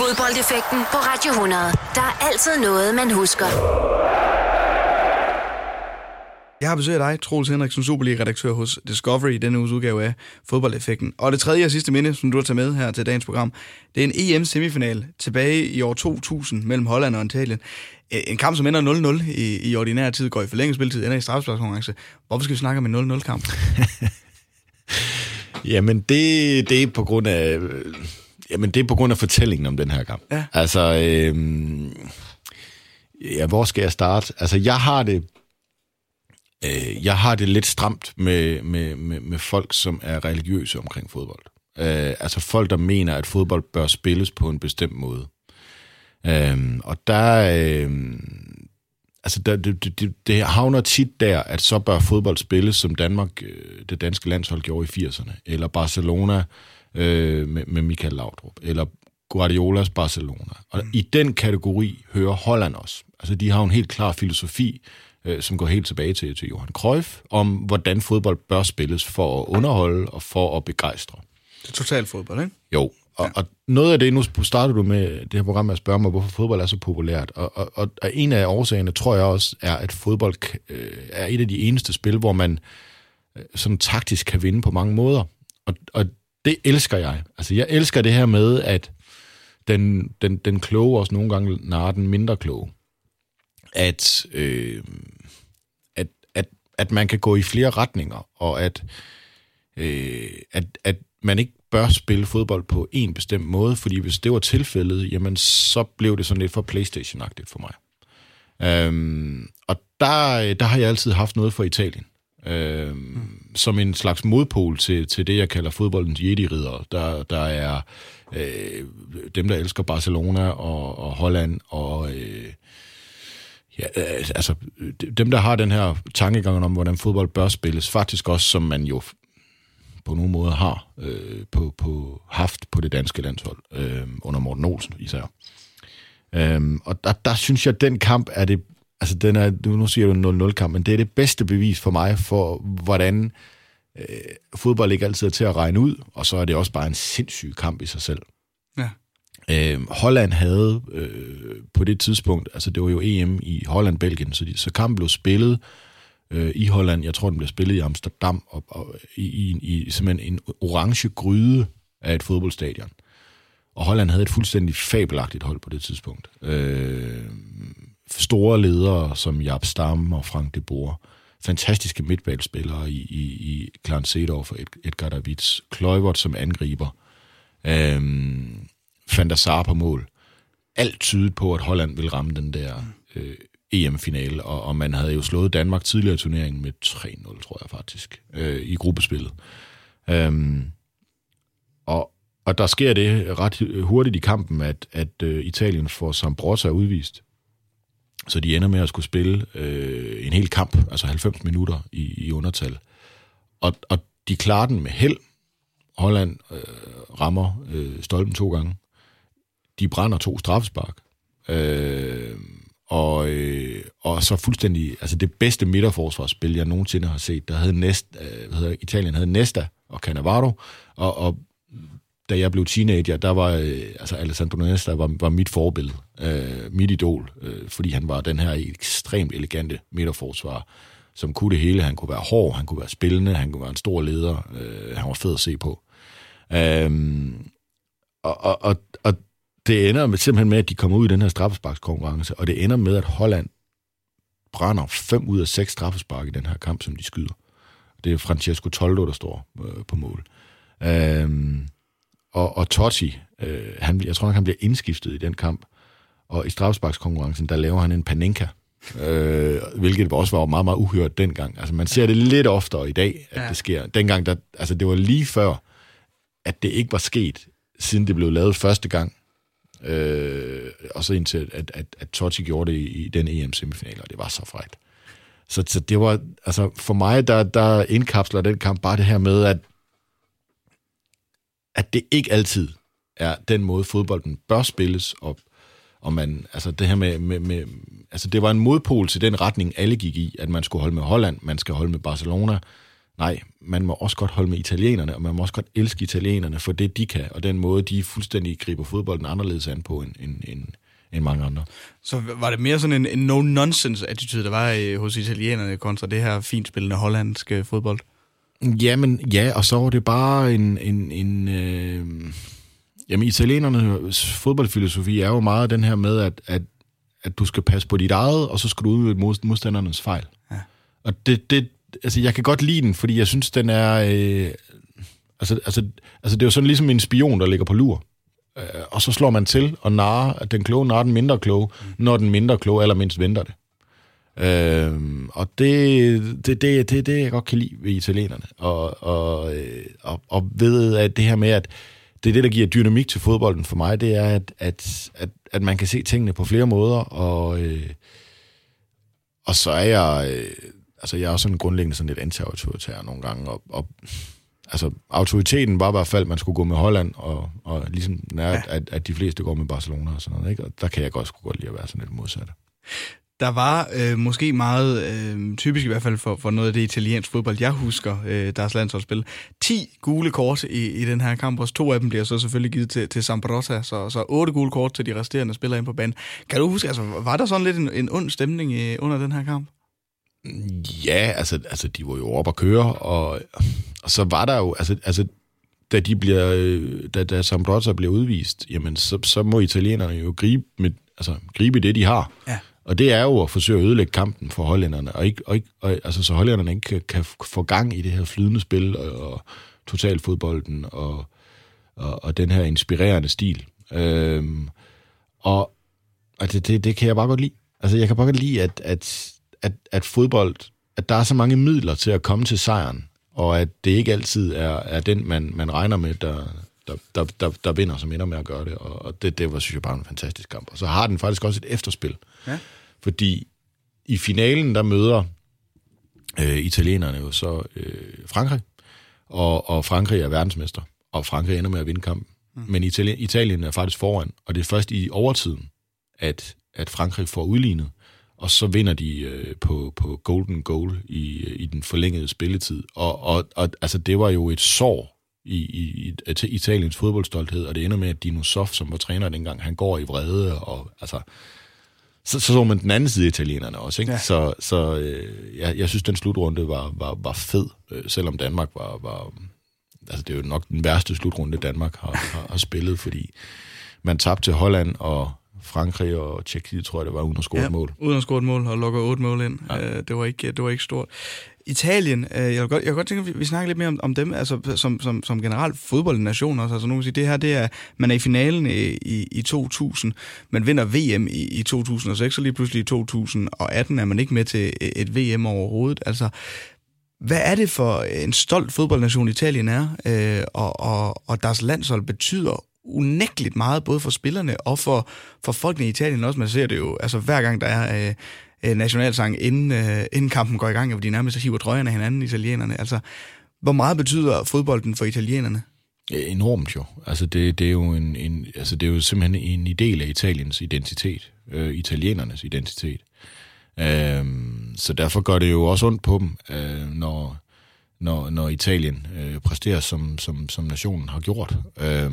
Fodboldeffekten på Radio 100. Der er altid noget, man husker. Jeg har besøgt dig, Troels Henriksen, Superliga-redaktør hos Discovery i denne uges udgave af Fodboldeffekten. Og det tredje og sidste minde, som du har taget med her til dagens program, det er en EM-semifinal tilbage i år 2000 mellem Holland og Italien. En kamp, som ender 0-0 i, i ordinær tid, går i forlænget spilletid, ender i straffesparkskonkurrence. Hvorfor skal vi snakke om en 0-0-kamp? Jamen, det, det er på grund af Jamen, det er på grund af fortællingen om den her kamp. Ja. Altså, øh, ja, hvor skal jeg starte? Altså, jeg har det, øh, jeg har det lidt stramt med, med, med, med folk, som er religiøse omkring fodbold. Øh, altså folk, der mener, at fodbold bør spilles på en bestemt måde. Øh, og der, øh, altså der, det, det, det havner tit der, at så bør fodbold spilles, som Danmark, øh, det danske landshold gjorde i 80'erne, eller Barcelona, øh, med, med Michael Laudrup, eller Guardiolas Barcelona. Og mm. i den kategori hører Holland også. Altså, de har en helt klar filosofi, øh, som går helt tilbage til, til Johan Cruyff, om hvordan fodbold bør spilles for at underholde og for at begejstre. Det er totalt fodbold, ikke? Jo, og, ja. og noget af det, nu starter du med det her program med at spørge mig, hvorfor fodbold er så populært. Og, og, og, og en af årsagerne, tror jeg også, er, at fodbold øh, er et af de eneste spil, hvor man øh, sådan taktisk kan vinde på mange måder. Og, og det elsker jeg. Altså, jeg elsker det her med, at den, den, den kloge også nogle gange narrer den mindre kloge. At, øh, at, at, at man kan gå i flere retninger, og at, øh, at, at man ikke bør spille fodbold på en bestemt måde, fordi hvis det var tilfældet, jamen så blev det sådan lidt for Playstation-agtigt for mig. Øhm, og der, øh, der har jeg altid haft noget for Italien øh, mm som en slags modpol til, til det, jeg kalder fodboldens jedi-ridder. Der, der er øh, dem, der elsker Barcelona og, og Holland, og øh, ja, øh, altså, dem, der har den her tankegang om, hvordan fodbold bør spilles, faktisk også, som man jo på nogen måde har øh, på, på haft på det danske landshold, øh, under Morten Olsen især. Øhm, og der, der synes jeg, at den kamp er det altså den er, nu siger du en 0-0 kamp, men det er det bedste bevis for mig for, hvordan øh, fodbold ikke altid er til at regne ud, og så er det også bare en sindssyg kamp i sig selv. Ja. Øh, Holland havde øh, på det tidspunkt, altså det var jo EM i Holland-Belgien, så, de, så kampen blev spillet øh, i Holland, jeg tror den blev spillet i Amsterdam, og, og i, i, i simpelthen en orange gryde af et fodboldstadion. Og Holland havde et fuldstændig fabelagtigt hold på det tidspunkt. Øh, store ledere som Jap Stam og Frank de Boer. Fantastiske midtbanespillere i, i, i Clarence Seedorf og Edgar Davids. Kluivert som angriber. Øhm, Van der Sar på mål. Alt tydet på, at Holland vil ramme den der øh, EM-finale, og, og man havde jo slået Danmark tidligere i turneringen med 3-0, tror jeg faktisk, øh, i gruppespillet. Øhm, og, og der sker det ret hurtigt i kampen, at, at øh, Italien får Sambrotta udvist. Så de ender med at skulle spille øh, en hel kamp, altså 90 minutter i, i undertal. Og, og de klarer den med held. Holland øh, rammer øh, stolpen to gange. De brænder to straffespark. Øh, og, øh, og så fuldstændig, altså det bedste midterforsvarsspil, jeg nogensinde har set, der havde næst, øh, hvad hedder, Italien havde Nesta og Cannavaro, og, og da jeg blev teenager, der var øh, altså Alessandro Nesta var, var mit forbillede, øh, mit idol, øh, fordi han var den her ekstremt elegante midterforsvarer, som kunne det hele. Han kunne være hård, han kunne være spillende, han kunne være en stor leder, øh, han var fed at se på. Øh, og, og, og, og det ender med, simpelthen med, at de kommer ud i den her straffesparkskonkurrence, og det ender med, at Holland brænder fem ud af seks straffespark i den her kamp, som de skyder. Det er Francesco Toldo, der står øh, på mål. Øhm, og, og Totti, øh, han, jeg tror nok, han bliver indskiftet i den kamp, og i straffesparkskonkurrencen, der laver han en panenka, øh, hvilket også var meget, meget uhørt dengang. Altså, man ser det lidt oftere i dag, at ja. det sker. Dengang, der, altså, det var lige før, at det ikke var sket, siden det blev lavet første gang, Øh, og så indtil, at, at, at Totti gjorde det i, i den EM-semifinal, og det var så frækt. Så, så det var, altså for mig, der, der indkapsler den kamp bare det her med, at, at det ikke altid er den måde, fodbolden bør spilles, og, og man, altså det her med, med, med, altså det var en modpol til den retning, alle gik i, at man skulle holde med Holland, man skal holde med Barcelona, Nej, man må også godt holde med italienerne, og man må også godt elske italienerne for det, de kan, og den måde, de fuldstændig griber fodbolden anderledes an på end, end, end, end mange andre. Så var det mere sådan en, en no-nonsense-attitude, der var øh, hos italienerne kontra det her fint spillende hollandske fodbold? Jamen, ja, og så var det bare en... en, en øh, jamen, italienernes fodboldfilosofi er jo meget den her med, at, at, at du skal passe på dit eget, og så skal du udnytte modstandernes fejl. Ja. Og det, det, altså, jeg kan godt lide den, fordi jeg synes, den er... Øh, altså, altså, altså, det er jo sådan ligesom en spion, der ligger på lur. Øh, og så slår man til og narer, at den kloge narer den mindre kloge, mm. når den mindre kloge allermindst venter det. Øh, og det, det, det, det, det, jeg godt kan lide ved italienerne. Og, og, øh, og, og ved at det her med, at det er det, der giver dynamik til fodbolden for mig, det er, at, at, at, at man kan se tingene på flere måder, og, øh, og så er jeg... Øh, altså jeg er også sådan grundlæggende sådan lidt anti-autoritær nogle gange, og, og altså autoriteten var i hvert fald, at man skulle gå med Holland, og, og ligesom nær, ja. at, at de fleste går med Barcelona og sådan noget, ikke? og der kan jeg godt, godt lide at være sådan lidt modsat. Der var øh, måske meget øh, typisk i hvert fald for, for noget af det italienske fodbold, jeg husker, øh, deres landsholdsspil. 10 gule kort i, i den her kamp, og to af dem bliver så selvfølgelig givet til, til Sambrotta, så, så otte gule kort til de resterende spillere ind på banen. Kan du huske, altså, var der sådan lidt en, en ond stemning øh, under den her kamp? Ja, altså, altså de var jo op at køre, og, og så var der jo, altså, altså da de bliver, da, da Sambrotta bliver udvist, jamen så, så må italienerne jo gribe, med, altså, gribe det, de har. Ja. Og det er jo at forsøge at ødelægge kampen for hollænderne, og, ikke, og, ikke, og altså, så hollænderne ikke kan, kan få gang i det her flydende spil, og, og totalfodbolden, og, og, og den her inspirerende stil. Øhm, og og det, det, det kan jeg bare godt lide. Altså, jeg kan bare godt lide, at, at at, at fodbold, at der er så mange midler til at komme til sejren, og at det ikke altid er, er den, man, man regner med, der, der, der, der, der vinder, som ender med at gøre det. Og, og det, det var, synes jeg, bare en fantastisk kamp. Og så har den faktisk også et efterspil. Ja. Fordi i finalen, der møder øh, italienerne jo så øh, Frankrig, og, og Frankrig er verdensmester, og Frankrig ender med at vinde kampen. Mm. Men Italien, Italien er faktisk foran, og det er først i overtiden, at, at Frankrig får udlignet og så vinder de øh, på, på golden goal i, i den forlængede spilletid. Og, og, og altså, det var jo et sår i, i, i Italiens fodboldstolthed, og det ender med, at Dino Sof, som var træner dengang, han går i vrede, og altså, så, så så man den anden side af italienerne også, ikke? Ja. Så, så øh, jeg, jeg synes, den slutrunde var, var, var fed, øh, selvom Danmark var, var, altså det er jo nok den værste slutrunde, Danmark har, har, har spillet, fordi man tabte til Holland, og Frankrig og Tjekkiet, tror jeg, det var, uden at score ja, et mål. uden at score et mål, og lukker otte mål ind. Ja. Uh, det, var ikke, det var ikke stort. Italien, uh, jeg, vil godt, jeg vil godt tænke, at vi, vi snakker lidt mere om, om dem, altså som, som, som generelt fodboldnation også. Altså nogen siger, det her, det er, man er i finalen i, i, i 2000, man vinder VM i, i 2006, og lige pludselig i 2018 er man ikke med til et VM overhovedet. Altså, Hvad er det for en stolt fodboldnation Italien er, øh, og, og, og deres landshold betyder unægteligt meget, både for spillerne og for, for folkene i Italien også. Man ser det jo, altså hver gang der er øh, øh nationalsang, inden, øh, inden kampen går i gang, hvor de nærmest hiver trøjerne af hinanden, italienerne. Altså, hvor meget betyder fodbolden for italienerne? Enormt jo. Altså det, det, er jo en, en, altså det er jo simpelthen en del af Italiens identitet, øh, italienernes identitet. Øh, så derfor gør det jo også ondt på dem, øh, når, når, når Italien øh, præsterer, som, som, som nationen har gjort. Øh,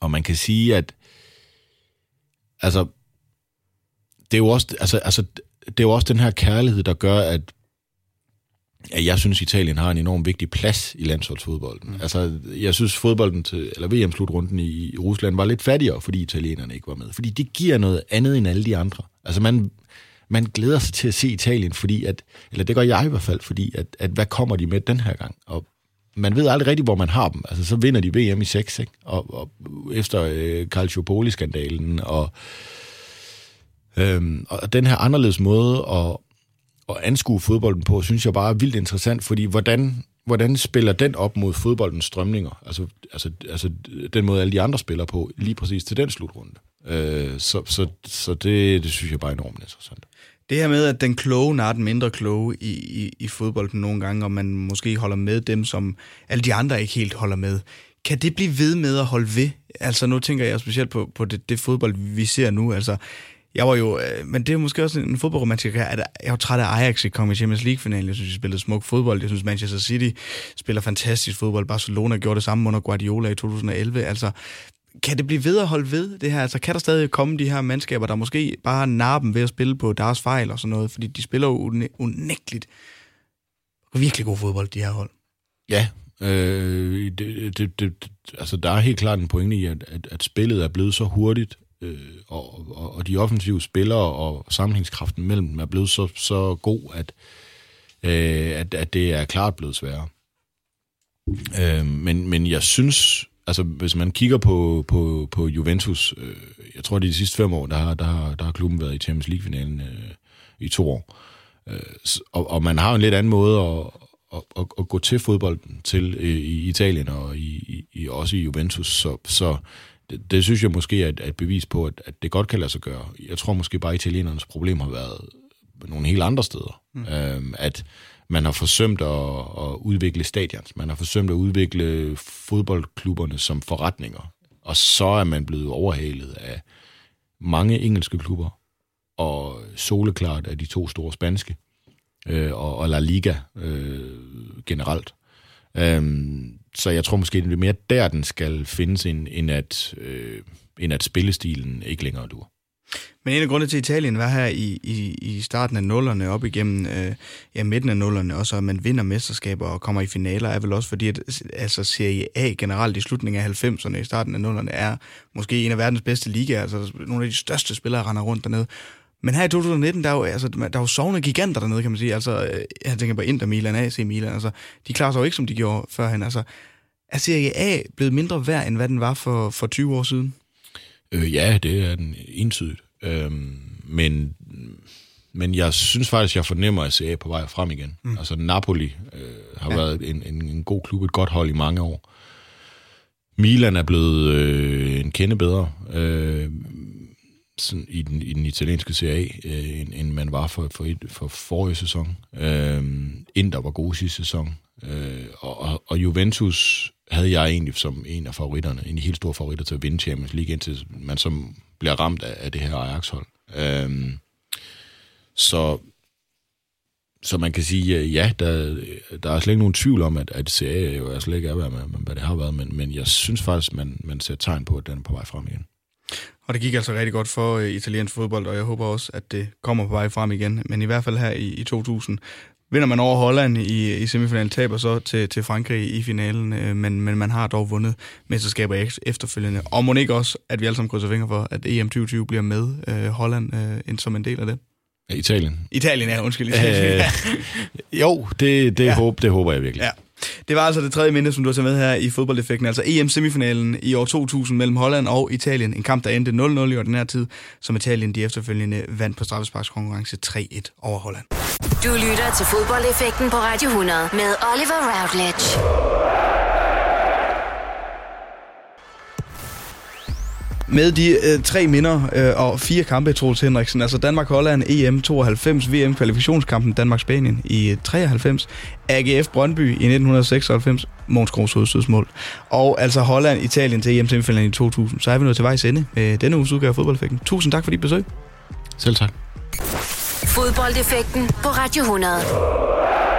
og man kan sige, at altså, det er jo også, altså, altså, det er jo også den her kærlighed, der gør, at at jeg synes, Italien har en enorm vigtig plads i landsholdsfodbolden. Mm. Altså, jeg synes, fodbolden til, eller VM-slutrunden i, i Rusland var lidt fattigere, fordi italienerne ikke var med. Fordi det giver noget andet end alle de andre. Altså, man, man glæder sig til at se Italien, fordi at, eller det gør jeg i hvert fald, fordi at, at hvad kommer de med den her gang? Og man ved aldrig rigtigt, hvor man har dem. Altså, så vinder de VM i 6, ikke? Og, og efter øh, Calciopoli-skandalen, og, øhm, og den her anderledes måde at, at anskue fodbolden på, synes jeg bare er vildt interessant, fordi hvordan, hvordan spiller den op mod fodboldens strømninger? Altså, altså, altså den måde, alle de andre spiller på, lige præcis til den slutrunde. Øh, så så, så det, det synes jeg bare er enormt interessant. Det her med, at den kloge er den mindre kloge i, i, i fodbolden nogle gange, og man måske holder med dem, som alle de andre ikke helt holder med. Kan det blive ved med at holde ved? Altså nu tænker jeg specielt på, på det, det fodbold, vi ser nu. Altså, jeg var jo, øh, men det er måske også en fodboldromantiker, at jeg var træt af Ajax i kom i Champions League-finalen. Jeg synes, de spillede smuk fodbold. Jeg synes, Manchester City spiller fantastisk fodbold. Barcelona gjorde det samme under Guardiola i 2011. Altså, kan det blive ved at holde ved det her? Altså, kan der stadig komme de her mandskaber, der måske bare har dem ved at spille på deres fejl og sådan noget? Fordi de spiller jo unægteligt virkelig god fodbold, de her hold. Ja, øh, det, det, det, altså der er helt klart en pointe i, at, at, at spillet er blevet så hurtigt, øh, og, og, og de offensive spillere og sammenhængskraften mellem dem er blevet så, så god, at, øh, at, at det er klart blevet sværere. Øh, men, men jeg synes, altså hvis man kigger på, på, på Juventus, øh, jeg tror er de sidste fem år, der har, der har, der har klubben været i Champions League-finalen øh, i to år. Øh, og, og man har en lidt anden måde at, at, at, at gå til fodbolden til øh, i Italien og i, i, også i Juventus. Så, så det, det synes jeg måske er et, et bevis på, at, at det godt kan lade sig gøre. Jeg tror måske bare, at italienernes problem har været nogle helt andre steder. Mm. Øhm, at man har forsømt at, at udvikle stadions. Man har forsømt at udvikle fodboldklubberne som forretninger. Og så er man blevet overhalet af mange engelske klubber, og soleklart af de to store spanske, øh, og, og La Liga øh, generelt. Øhm, så jeg tror måske, det er mere der, den skal findes, end, end, at, øh, end at spillestilen ikke længere dur. Men en af grundene til, at Italien var her i, i, i starten af nullerne, op igennem øh, ja, midten af nullerne, og så at man vinder mesterskaber og kommer i finaler, er vel også fordi, at altså Serie A generelt i slutningen af 90'erne, i starten af nullerne, er måske en af verdens bedste ligaer. Altså nogle af de største spillere render rundt dernede. Men her i 2019, der er jo, altså, der er jo sovende giganter dernede, kan man sige. Altså, øh, jeg tænker på Inter Milan, AC Milan. Altså, de klarer sig jo ikke, som de gjorde førhen. Altså, er Serie A blevet mindre værd, end hvad den var for, for 20 år siden? Øh, ja, det er den entydigt. Øhm, men, men jeg synes faktisk, jeg fornemmer, at Serie A på vej frem igen. Mm. Altså Napoli øh, har ja. været en, en, en god klub, et godt hold i mange år. Milan er blevet øh, en kende bedre. Øh, sådan i, den, i den italienske Serie A, øh, end, end man var for, for, et, for forrige sæson. Øh, Inter var god sidste sæson. Øh, og, og Juventus havde jeg egentlig som en af favoritterne, en af de helt store favoritter til at vinde Champions League, indtil man som bliver ramt af, af det her Ajax-hold. Øhm, så, så man kan sige, ja, der, der er slet ikke nogen tvivl om, at, at Serie jo slet ikke er, hvad, hvad det har været, men, men jeg synes faktisk, man, man ser tegn på, at den er på vej frem igen. Og det gik altså rigtig godt for uh, italiensk fodbold, og jeg håber også, at det kommer på vej frem igen. Men i hvert fald her i, i 2000 vinder man over Holland i, i semifinalen, taber så til, til Frankrig i finalen, uh, men, men man har dog vundet mesterskaber efterfølgende. Og må ikke også, at vi alle sammen krydser fingre for, at EM 2020 bliver med uh, Holland uh, som en del af det? Italien. Italien, ja, undskyld. Øh, jo, det, det, ja. håber, det håber jeg virkelig. Ja. Det var altså det tredje minde, som du har taget med her i fodboldeffekten, altså EM-semifinalen i år 2000 mellem Holland og Italien. En kamp, der endte 0-0 i ordinær tid, som Italien de efterfølgende vandt på straffesparkskonkurrence 3-1 over Holland. Du lytter til fodboldeffekten på Radio 100 med Oliver Routledge. Med de øh, tre minder øh, og fire kampe, Troels Henriksen, altså Danmark-Holland, EM 92, VM-kvalifikationskampen Danmark-Spanien i øh, 93, AGF Brøndby i 1996, Måns Grovs hovedstødsmål, og altså Holland-Italien til EM-semifinalen i 2000. Så er vi nået til vejs ende med denne uges udgave af fodboldeffekten. Tusind tak for dit besøg. Selv tak. Fodboldeffekten på Radio 100.